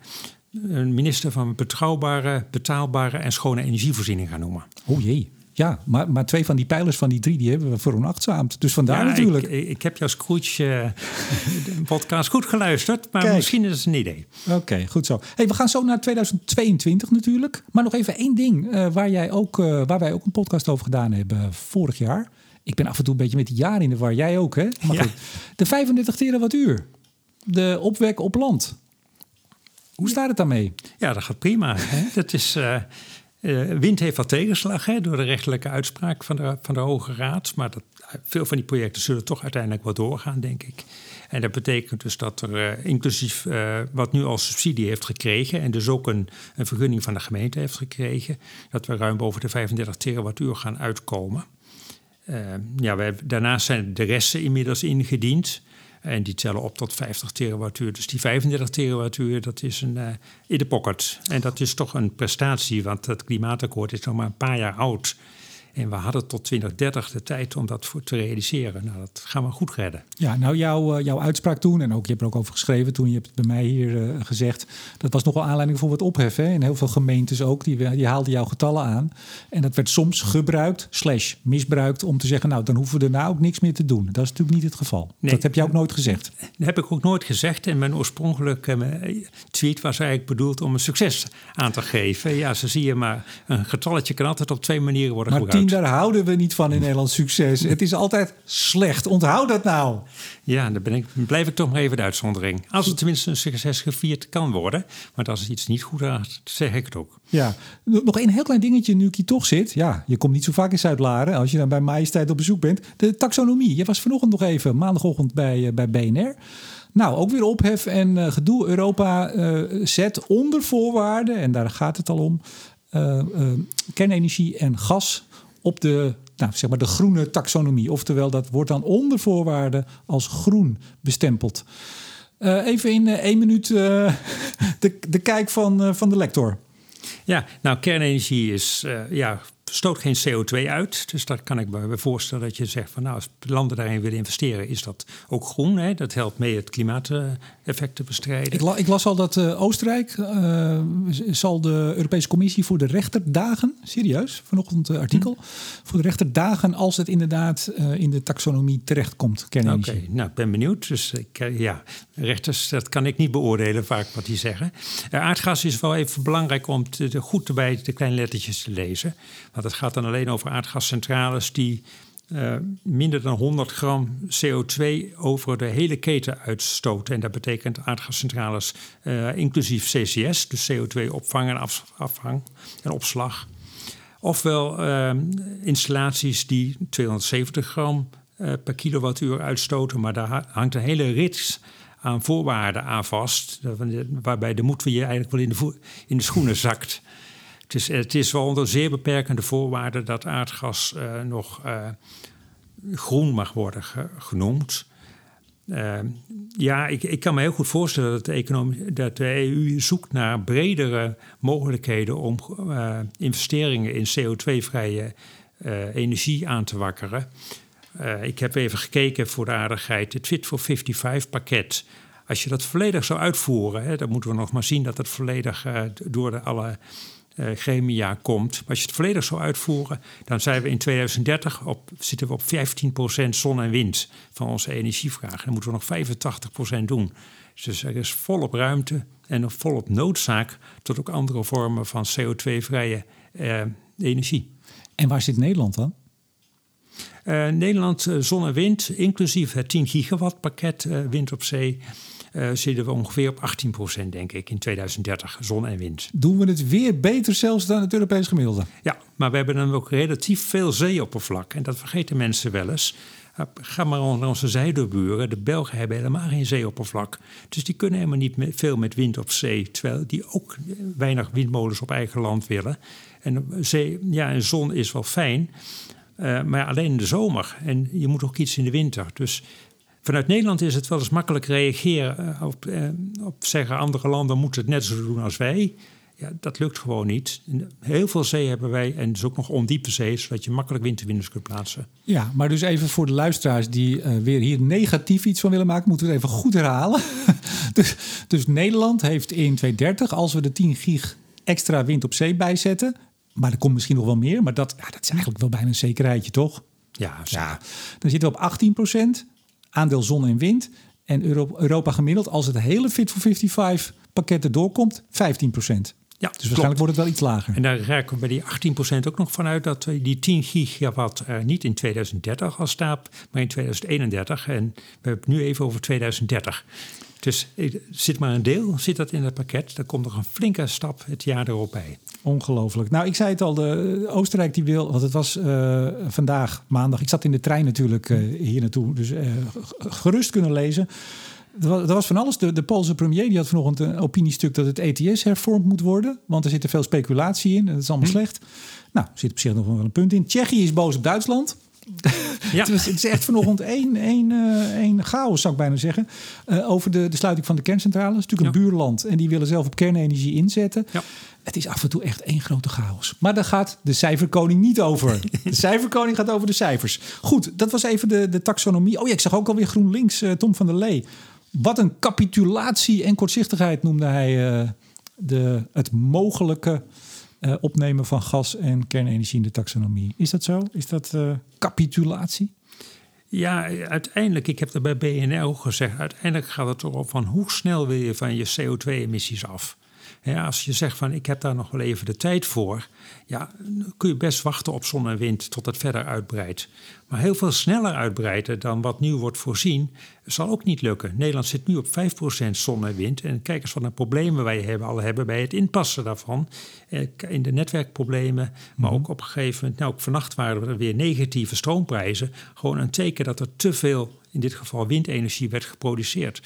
een minister van betrouwbare, betaalbare en schone energievoorziening gaan noemen. Oh jee. Ja, maar, maar twee van die pijlers van die drie, die hebben we veronachtzaamd. Dus vandaar natuurlijk. Ik, ik heb jouw Scrooge uh, [LAUGHS] podcast goed geluisterd, maar misschien is het een idee. Oké, goed zo. Hey, we gaan zo naar 2022 natuurlijk. Maar nog even één ding uh, waar, jij ook, uh, waar wij ook een podcast over gedaan hebben vorig jaar. Ik ben af en toe een beetje met die jaren in de war. Jij ook, hè? Maar ja. goed, de 35 terawattuur. De opwek op land. Hoe staat het daarmee? Ja, dat gaat prima. Hè? Dat is... Uh, wind heeft wat tegenslag hè, door de rechterlijke uitspraak van de, van de Hoge Raad. Maar dat, veel van die projecten zullen toch uiteindelijk wel doorgaan, denk ik. En dat betekent dus dat er uh, inclusief uh, wat nu als subsidie heeft gekregen... en dus ook een, een, vergunning van de gemeente heeft gekregen... dat we ruim boven de 35 terawattuur gaan uitkomen. ja, daarnaast zijn de resten inmiddels ingediend... En die tellen op tot 50 terawattuur. Dus die 35 terawattuur, dat is een uh, in de pocket. En dat is toch een prestatie, want het klimaatakkoord is nog maar een paar jaar oud. En we hadden tot 2030 de tijd om dat voor te realiseren. Nou, dat gaan we goed redden. Ja, nou jouw, uh, jouw uitspraak toen, en ook je hebt er ook over geschreven toen, je hebt het bij mij hier uh, gezegd, dat was nogal aanleiding voor wat opheffen. Hè? In heel veel gemeentes ook, die, die haalden jouw getallen aan. En dat werd soms gebruikt, slash misbruikt, om te zeggen, nou dan hoeven we nou ook niks meer te doen. Dat is natuurlijk niet het geval. Nee, dat heb jij ook nooit gezegd. Dat heb ik ook nooit gezegd. En mijn oorspronkelijke tweet was eigenlijk bedoeld om een succes aan te geven. Ja, zo zie je maar, een getalletje kan altijd op twee manieren worden maar gebruikt daar houden we niet van in Nederland succes. Het is altijd slecht. Onthoud dat nou. Ja, dan ben ik, blijf ik toch maar even de uitzondering. Als het tenminste een succes gevierd kan worden. Maar als het iets niet goed gaat, zeg ik het ook. Ja, nog een heel klein dingetje nu ik hier toch zit. Ja, je komt niet zo vaak in Zuid-Laren als je dan bij Majesteit op bezoek bent. De taxonomie. Je was vanochtend nog even, maandagochtend bij, uh, bij BNR. Nou, ook weer ophef en uh, gedoe. Europa uh, zet onder voorwaarden, en daar gaat het al om, kernenergie en gas op de, nou, zeg maar de groene taxonomie. Oftewel, dat wordt dan onder voorwaarden als groen bestempeld. Uh, even in uh, één minuut uh, [LAUGHS] de, de kijk van, van de lector. Ja, nou, kernenergie is ja, stoot geen CO2 uit. Dus daar kan ik me voorstellen dat je zegt van nou, als landen daarin willen investeren, is dat ook groen. Hè? Dat helpt mee het klimaateffect te bestrijden. Ik, la, ik las al dat uh, Oostenrijk uh, zal de Europese Commissie voor de rechterdagen, serieus, vanochtend uh, artikel, hm. voor de rechterdagen als het inderdaad in de taxonomie terechtkomt, kernenergie. Oké, nou ik ben benieuwd. Dus ik, ja, rechters, dat kan ik niet beoordelen vaak wat die zeggen. aardgas is wel even belangrijk om te, goed erbij de kleine lettertjes te lezen. Want het gaat dan alleen over aardgascentrales die uh, minder dan 100 gram CO2 over de hele keten uitstoten. En dat betekent aardgascentrales uh, inclusief CCS, dus CO2 opvang en af, afvang en opslag. Ofwel uh, installaties die 270 gram per kilowattuur uitstoten, maar daar hangt een hele rits aan voorwaarden aan vast, waarbij de moed je eigenlijk wel in de, in de schoenen zakt. Het is, het is wel onder zeer beperkende voorwaarden dat aardgas uh, nog uh, groen mag worden ge, genoemd. Uh, ja, ik, ik, kan me heel goed voorstellen dat de, dat EU zoekt naar bredere mogelijkheden om investeringen in CO2-vrije energie aan te wakkeren. ik heb even gekeken voor de aardigheid. Het Fit for 55 pakket. Als je dat volledig zou uitvoeren, hè, dan moeten we nog maar zien dat het volledig door de alle uh, gremia komt. Maar als je het volledig zou uitvoeren, dan zijn we in 2030 op, zitten we op 15% zon en wind van onze energievraag. Dan moeten we nog 85% doen. Dus er is volop ruimte en volop noodzaak tot ook andere vormen van CO2-vrije uh, energie. En waar zit Nederland dan? Uh, Nederland, uh, zon en wind, inclusief het 10 gigawatt pakket wind op zee, zitten we ongeveer op 18% denk ik, in 2030, zon en wind. Doen we het weer beter zelfs dan het Europees gemiddelde? Ja, maar we hebben dan ook relatief veel zeeoppervlak. En dat vergeten mensen wel eens. Ga maar onder onze zijdeburen. De Belgen hebben helemaal geen zeeoppervlak. Dus die kunnen helemaal niet veel met wind op zee. Terwijl die ook weinig windmolens op eigen land willen. En zee, ja, en zon is wel fijn. Uh, maar alleen in de zomer. En je moet ook iets in de winter. Dus vanuit Nederland is het wel eens makkelijk reageren op, uh, op zeggen andere landen moeten het net zo doen als wij. Ja, dat lukt gewoon niet. Heel veel zee hebben wij en dus ook nog ondiepe zee, zodat je makkelijk windturbines kunt plaatsen. Ja, maar dus even voor de luisteraars die uh, weer hier negatief iets van willen maken, moeten we het even goed herhalen. [LAUGHS] dus, dus Nederland heeft in 2030, als we de 10 gig extra wind op zee bijzetten, maar er komt misschien nog wel meer, maar dat, ja, dat is eigenlijk wel bijna een zekerheidje, toch? Ja, ja. Dan zitten we op 18% aandeel zon en wind. En Europa, Europa gemiddeld, als het hele Fit for 55 pakket erdoor komt, 15%. Ja, dus waarschijnlijk wordt het wel iets lager. En daar raken we bij die 18% ook nog vanuit dat die 10 gigawatt er niet in 2030 al staat, maar in 2031. En we hebben het nu even over 2030. Dus zit maar een deel, zit dat in het pakket. Dan komt nog een flinke stap het jaar erop bij. Ongelooflijk. Nou, ik zei het al, de, Oostenrijk die wil, want het was uh, vandaag maandag. Ik zat in de trein natuurlijk uh, hier naartoe, dus uh, gerust kunnen lezen. Er was, er was, van alles. De, de Poolse premier die had vanochtend een opiniestuk dat het ETS hervormd moet worden. Want er zit er veel speculatie in en dat is allemaal hm. slecht. Nou, er zit op zich nog wel een punt in. Tsjechië is boos op Duitsland. [LAUGHS] Ja. het, is echt vanochtend één, één, uh, één chaos, zou ik bijna zeggen. Uh, over de, de sluiting van de kerncentrales. Het is natuurlijk een buurland en die willen zelf op kernenergie inzetten. Ja. Het is af en toe echt één grote chaos. Maar daar gaat de cijferkoning niet over. De [LAUGHS] cijferkoning gaat over de cijfers. Goed, dat was even de, de taxonomie. Oh ja, ik zag ook alweer GroenLinks, uh, Tom van der Lee. Wat een capitulatie en kortzichtigheid noemde hij de, het mogelijke uh, opnemen van gas en kernenergie in de taxonomie. Is dat zo? Is dat uh, capitulatie? Ja, uiteindelijk, ik heb er bij BNL gezegd, uiteindelijk gaat het erom van hoe snel wil je van je CO2-emissies af. Ja, als je zegt van ik heb daar nog wel even de tijd voor, ja, dan kun je best wachten op zon en wind tot het verder uitbreidt. Maar heel veel sneller uitbreiden dan wat nu wordt voorzien, zal ook niet lukken. Nederland zit nu op 5% zon en wind. En kijk eens wat de problemen wij hebben, al hebben bij het inpassen daarvan. Eh, in de netwerkproblemen, maar mhm. ook op een gegeven moment, nou ook vannacht waren er weer negatieve stroomprijzen. Gewoon een teken dat er te veel in dit geval windenergie werd geproduceerd.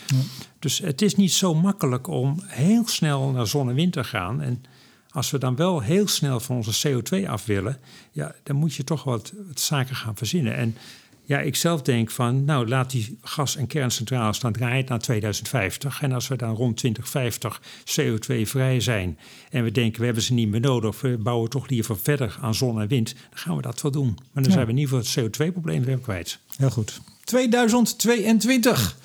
Dus het is niet zo makkelijk om heel snel naar zon en wind te gaan. En als we dan wel heel snel van onze CO2 af willen, ja, dan moet je toch wat, wat zaken gaan verzinnen. En ja, ik zelf denk van, nou laat die gas- en kerncentrales dan draaien naar 2050. En als we dan rond 2050 CO2-vrij zijn en we denken we hebben ze niet meer nodig, we bouwen toch liever verder aan zon en wind, dan gaan we dat wel doen. Maar dan zijn we in ieder geval het CO2-probleem weer kwijt. Heel goed. 2022.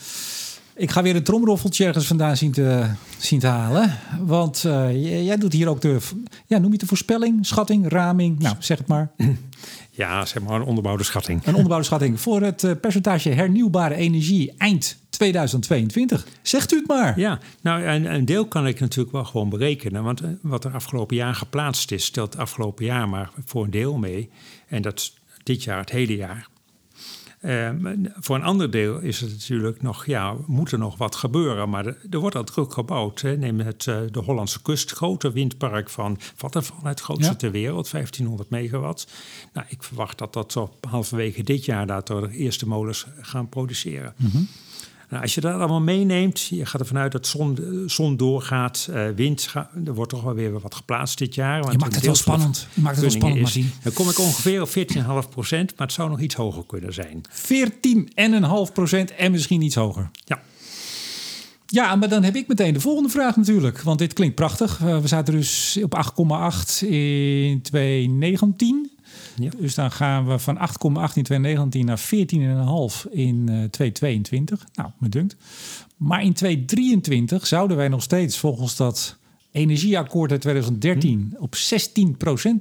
Ik ga weer een tromroffeltje ergens vandaan zien te, zien te halen. Want uh, jij doet hier ook de, ja, noem je het de voorspelling, schatting, raming? Nou, zeg het maar. [CLEARS THROAT] Ja, zeg maar een onderbouwde schatting. Een onderbouwde schatting voor het uh, percentage hernieuwbare energie eind 2022. Zegt u het maar. Ja, nou een, een, deel kan ik natuurlijk wel gewoon berekenen. Want eh, wat er afgelopen jaar geplaatst is, stelt afgelopen jaar maar voor een deel mee. En dat dit jaar, het hele jaar. Uh, voor een ander deel is het natuurlijk nog, ja, moet er nog wat gebeuren. Maar er, er wordt al druk gebouwd. Hè. Neem het, uh, de Hollandse kust, grote windpark van Vattenfall, het grootste ter wereld, 1500 megawatt. Nou, ik verwacht dat dat op halverwege dit jaar dat de eerste molens gaan produceren. Mm -hmm. Nou, als je dat allemaal meeneemt, je gaat ervan uit dat zon, zon doorgaat, uh, wind, er wordt toch wel weer wat geplaatst dit jaar. Want je maakt het wel spannend. Je maakt het wel spannend, Martin. Dan kom ik ongeveer op 14,5 procent, maar het zou nog iets hoger kunnen zijn. 14,5 procent en misschien iets hoger. Ja. Ja, maar dan heb ik meteen de volgende vraag natuurlijk. Want dit klinkt prachtig. Uh, we zaten dus op 8,8 in 2019. Ja. Dus dan gaan we van 8,8 in 2019 naar 14,5 in uh, eh, 2022. Nou, me dunkt. Maar in 2023 zouden wij nog steeds volgens dat energieakkoord uit 2013 op 16%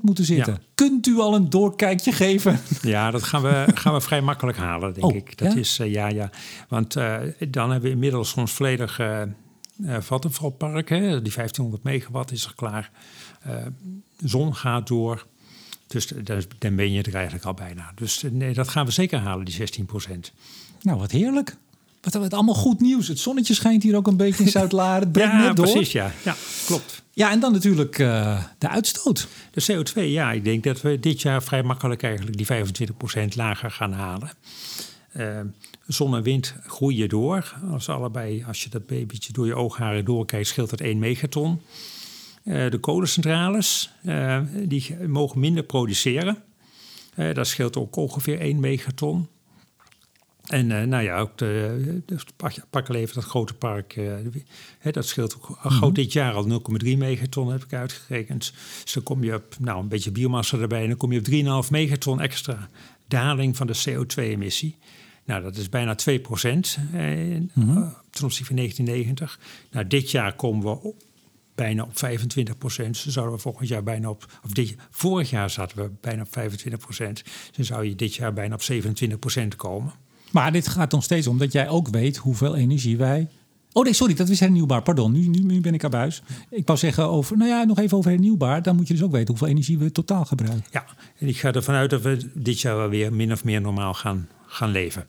moeten zitten. Ja. Kunt u al een doorkijkje geven? Ja, dat gaan we, [LAUGHS] gaan we vrij makkelijk halen, denk Oh, ik. Dat ja? is, eh, ja, ja. Want eh, dan hebben we inmiddels ons volledige eh eh, Vattenfallpark. Hè? Die 1500 megawatt is er klaar. Zon gaat door. Dus dan, ben je er eigenlijk al bijna. Dus eh, nee, dat gaan we zeker halen, die 16 procent. Nou, wat heerlijk. Wat, wat allemaal goed nieuws. Het zonnetje schijnt hier ook een beetje in [LAUGHS] Zuid-Laren. Het brengt Ja, net door. precies, ja. Ja, klopt. Ja, en dan natuurlijk eh, de uitstoot. De CO2, ja, ik denk dat we dit jaar vrij makkelijk eigenlijk die 25% lager gaan halen. Eh, zon en wind groeien door. Als, allebei, als je dat babytje door je oogharen doorkijkt, scheelt dat 1 megaton. Eh, de kolencentrales eh, die mogen minder produceren. Eh, dat scheelt ook ongeveer 1 megaton. En nou ja, ook de, de, pak, even dat grote park. hè, dat scheelt ook gauw dit jaar al 0,3 megaton, heb ik uitgerekend. Dus dan kom je op nou, een beetje biomassa erbij. En dan kom je op 3,5 megaton extra daling van de CO2-emissie. Nou, dat is bijna 2 procent eh, eh, ten opzichte van 1990. Nou, dit jaar komen we op, bijna op 25 procent. Zouden we volgend jaar bijna op... Of dit, vorig jaar zaten we bijna op 25 procent. Dus dan zou je dit jaar bijna op 27 procent komen. Maar dit gaat nog steeds om dat jij ook weet hoeveel energie wij... Oh nee, sorry, dat is hernieuwbaar. Pardon, nu, nu, nu ben ik aan buis. Ik wou zeggen over, nou ja, nog even over hernieuwbaar. Dan moet je dus ook weten hoeveel energie we totaal gebruiken. Ja, en ik ga ervan uit dat we dit jaar wel weer min of meer normaal gaan, gaan leven.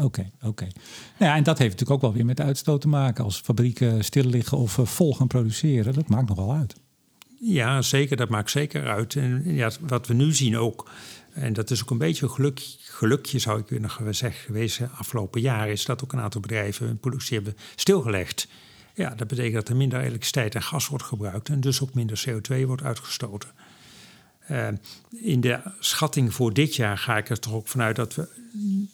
Oké, oké. Nou ja, en dat heeft natuurlijk ook wel weer met uitstoot te maken. Als fabrieken stil liggen of eh, vol gaan produceren, dat maakt nogal uit. Ja, zeker. Dat maakt zeker uit. En ja, wat we nu zien ook, en dat is ook een beetje een geluk, gelukje zou ik kunnen zeggen geweest afgelopen jaar, is dat ook een aantal bedrijven hun productie hebben stilgelegd. Ja, dat betekent dat er minder elektriciteit en gas wordt gebruikt en dus ook minder CO2 wordt uitgestoten. Uh, in de schatting voor dit jaar ga ik er toch ook vanuit dat we,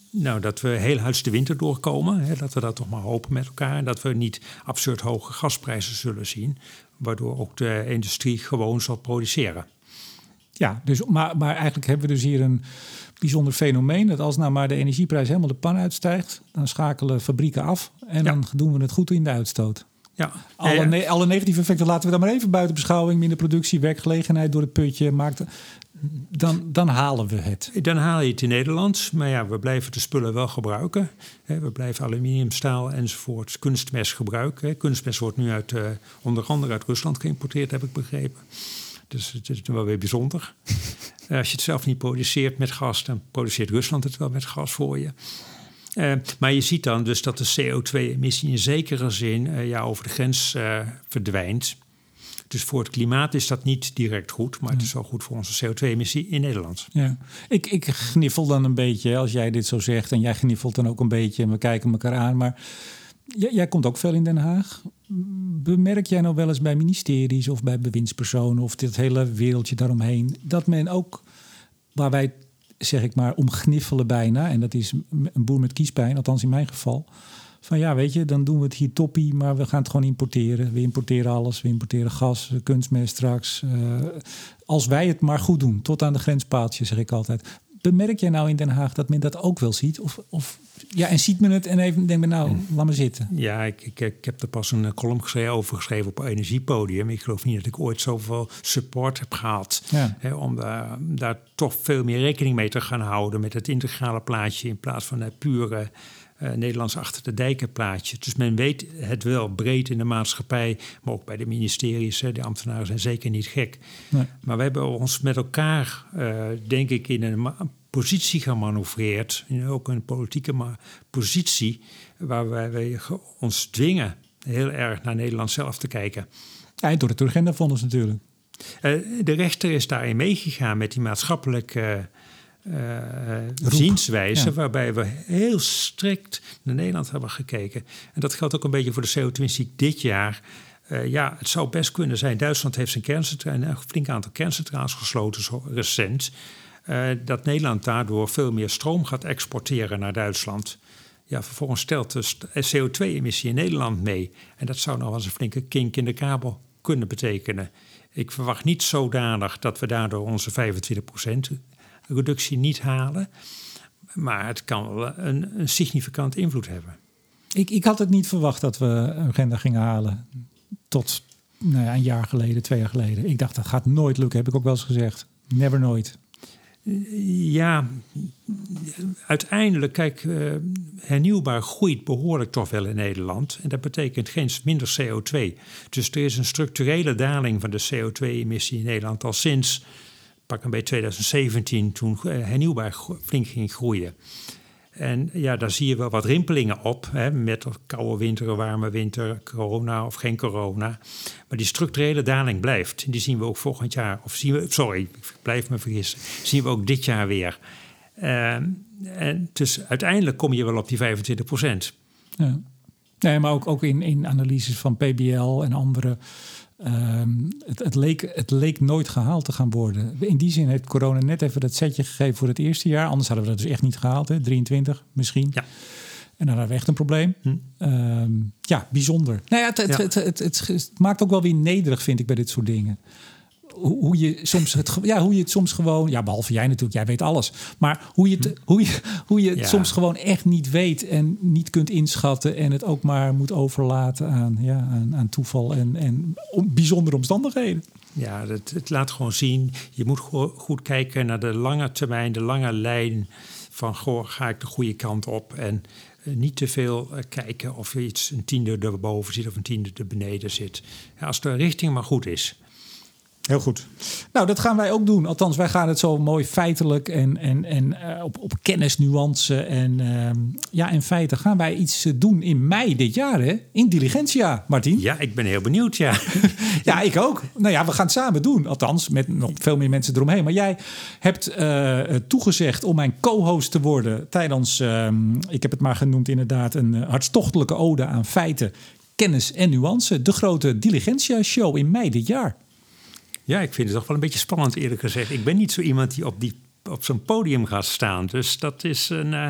nou, dat we heel huids de winter doorkomen. Hè, dat we dat toch maar hopen met elkaar. En dat we niet absurd hoge gasprijzen zullen zien. Waardoor ook de industrie gewoon zal produceren. Ja, dus, maar, maar eigenlijk hebben we dus hier een bijzonder fenomeen. Dat als nou maar de energieprijs helemaal de pan uitstijgt, dan schakelen fabrieken af en ja. dan doen we het goed in de uitstoot. Ja. Alle, ne alle, negatieve effecten laten we dan maar even buiten beschouwing. Minder productie, werkgelegenheid door het putje. Maakt, dan, dan halen we het. Dan haal je het in Nederland. Maar ja, we blijven de spullen wel gebruiken. We blijven aluminium, staal enzovoort kunstmest gebruiken. Kunstmest wordt nu uit, uh, onder andere uit Rusland geïmporteerd, heb ik begrepen. Dus het is wel weer bijzonder. [LAUGHS] Als je het zelf niet produceert met gas, dan produceert Rusland het wel met gas voor je. Uh, maar je ziet dan dus dat de CO2-emissie in zekere zin uh, ja, over de grens uh, verdwijnt. Dus voor het klimaat is dat niet direct goed, maar het is wel goed voor onze CO2-emissie in Nederland. Ja. Ik, ik gniffel dan een beetje als jij dit zo zegt en jij gniffelt dan ook een beetje en we kijken elkaar aan. Maar jij, jij komt ook veel in Den Haag. Bemerk jij nou wel eens bij ministeries of bij bewindspersonen of dit hele wereldje daaromheen dat men ook waar wij zeg ik maar, omgniffelen bijna. En dat is een boer met kiespijn, althans in mijn geval. Van ja, weet je, dan doen we het hier toppie, maar we gaan het gewoon importeren. We importeren alles, we importeren gas, kunstmest straks. Uh, als wij het maar goed doen, tot aan de grenspaaltje, zeg ik altijd. Bemerk jij nou in Den Haag dat men dat ook wel ziet? Of, of ja, en ziet men het en even denkt men nou, laat maar zitten. Ja, ik, ik, ik heb er pas een column geschreven, over geschreven op Energiepodium. Ik geloof niet dat ik ooit zoveel support heb gehad. Ja. Hè, om daar, daar toch veel meer rekening mee te gaan houden met het integrale plaatje in plaats van het pure uh, Nederlands achter de dijken plaatje. Dus men weet het wel breed in de maatschappij, maar ook bij de ministeries. Hè, de ambtenaren zijn zeker niet gek. Nee. Maar we hebben ons met elkaar, uh, denk ik, in een positie gemanoeuvreerd. Ook een politieke positie waar wij, ons dwingen heel erg naar Nederland zelf te kijken. En door het Urgenda-fonds natuurlijk. Uh, de rechter is daarin meegegaan met die maatschappelijke uh, zienswijze, ja. waarbij we heel strikt naar Nederland hebben gekeken. En dat geldt ook een beetje voor de CO2-emissie dit jaar. Uh, ja, het zou best kunnen zijn. Duitsland heeft zijn kerncentrale, een flink aantal kerncentrales gesloten zo recent. Uh, dat Nederland daardoor veel meer stroom gaat exporteren naar Duitsland. Ja, vervolgens stelt de CO2-emissie in Nederland mee. En dat zou nog wel eens een flinke kink in de kabel kunnen betekenen. Ik verwacht niet zodanig dat we daardoor onze 25% reductie niet halen. Maar het kan wel een, een significant invloed hebben. Ik, ik had het niet verwacht dat we een agenda gingen halen. Tot nou ja, een jaar geleden, twee jaar geleden. Ik dacht, dat gaat nooit lukken, heb ik ook wel eens gezegd. Never nooit. Ja, uiteindelijk, kijk, uh, hernieuwbaar groeit behoorlijk toch wel in Nederland. En dat betekent geen minder CO2. Dus er is een structurele daling van de CO2-emissie in Nederland al sinds, pak een beetje 2017, toen hernieuwbaar flink ging groeien. En ja, daar zie je wel wat rimpelingen op. Hè, met koude winter, warme winter, corona of geen corona. Maar die structurele daling blijft. Die zien we ook volgend jaar. Of zien we, sorry, ik blijf me vergissen. Zien we ook dit jaar weer. Uh, en dus uiteindelijk kom je wel op die 25 procent. Ja. Nee, maar ook, ook in, in analyses van PBL en andere Ehm, het, het, leek, het leek nooit gehaald te gaan worden. In die zin heeft corona net even dat setje gegeven voor het eerste jaar. Anders hadden we dat dus echt niet gehaald. Hè? 23 misschien. Ja. En dan hadden we echt een probleem. Hm. Ehm, ja, bijzonder. Nou ja, het, het, het, het, maakt ook wel weer nederig, vind ik, bij dit soort dingen hoe je soms het, ja, hoe je het soms gewoon, ja, behalve jij natuurlijk, jij weet alles. Maar hoe je het, hm. hoe je, hoe je het soms gewoon echt niet weet en niet kunt inschatten en het ook maar moet overlaten aan, ja, aan, aan toeval en, en bijzondere omstandigheden. Ja, het, het laat gewoon zien. Je moet goed kijken naar de lange termijn, de lange lijn van goh, ga ik de goede kant op en eh, niet te veel uh, kijken of je iets een tiende erboven zit of een tiende er beneden zit. Ja, als de richting maar goed is. Heel goed. Nou, dat gaan wij ook doen. Althans, wij gaan het zo mooi feitelijk en, en, en uh, op, op kennisnuance. En uh, ja, in feite gaan wij iets eh, doen in mei dit jaar, hè? In Diligentia, Martin. Ja, ik ben heel benieuwd, ja. [LAUGHS] ja, ik ook. Nou ja, we gaan het samen doen. Althans, met nog veel meer mensen eromheen. Maar jij hebt uh, toegezegd om mijn co-host te worden tijdens, ehm, ik heb het maar genoemd inderdaad, een hartstochtelijke ode aan feiten, kennis en nuance. De grote Diligentia Show in mei dit jaar. Ja, ik vind het toch wel een beetje spannend eerlijk gezegd. Ik ben niet zo iemand die op, die, op zo'n podium gaat staan. Dus dat is een, uh,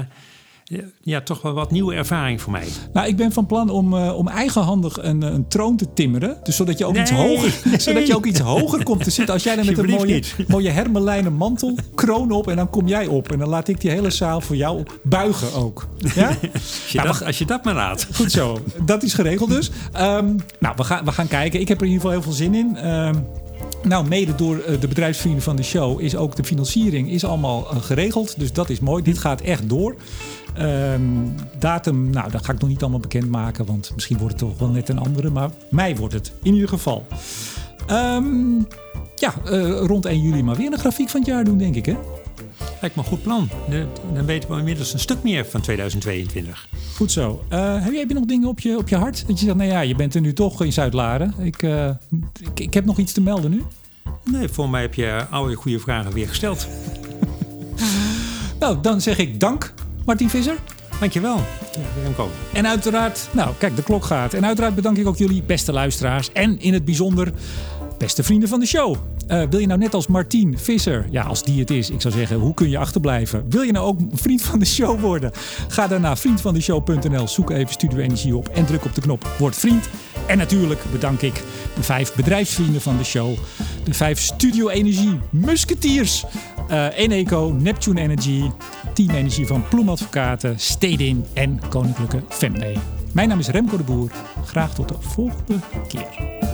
ja, toch wel wat nieuwe ervaring voor mij. Nou, ik ben van plan om, uh, om eigenhandig een, een troon te timmeren. Dus zodat je ook, iets, hoger, [LAUGHS] zodat je ook iets hoger komt te zitten. Als jij dan met een mooie, mooie hermelijnen mantel, kroon op en dan kom jij op. En dan laat ik die hele zaal voor jou buigen ook. Ja? [LAUGHS] als, je nou, dat, als je dat maar laat. Goed zo, dat is geregeld dus. Um, [LAUGHS] nou, we gaan, we gaan kijken. Ik heb er in ieder geval heel veel zin in. Um, nou, mede door eh, de bedrijfsvrienden van de show is ook de financiering is allemaal eh, geregeld. Dus dat is mooi. Dit gaat echt door. Um, datum, nou, dat ga ik nog niet allemaal bekendmaken, want misschien wordt het toch wel net een andere. Maar mei wordt het in ieder geval. Um, ja, uh, rond 1 juli maar weer een grafiek van het jaar doen, denk ik, hè? Lijkt me een goed plan. Dan weten we inmiddels een stuk meer van 2022. Goed zo. Uh, heb jij nog dingen op je, op je hart? Dat je zegt, nou ja, je bent er nu toch in Zuid-Laren. Ik, uh, ik, ik, heb nog iets te melden nu. Nee, voor mij heb je oude goede vragen weer gesteld. [LAUGHS] nou, dan zeg ik dank, Martin Visser. Dankjewel. Ja. En uiteraard, nou kijk, de klok gaat. En uiteraard bedank ik ook jullie beste luisteraars. En in het bijzonder beste vrienden van de show. Uh, wil je nou net als Martien Visser, ja, als die het is, ik zou zeggen, hoe kun je achterblijven? Wil je nou ook vriend van de show worden? Ga dan naar vriendvandeshow.nl, zoek even Studio Energie op en druk op de knop Word vriend. En natuurlijk bedank ik de vijf bedrijfsvrienden van de show, de vijf Studio Energie Musketeers, uh, Eneco, Neptune Energy, Team Energie van Ploem Advocaten, Stedin en Koninklijke Fembe. Mijn naam is Remco de Boer. Graag tot de volgende keer.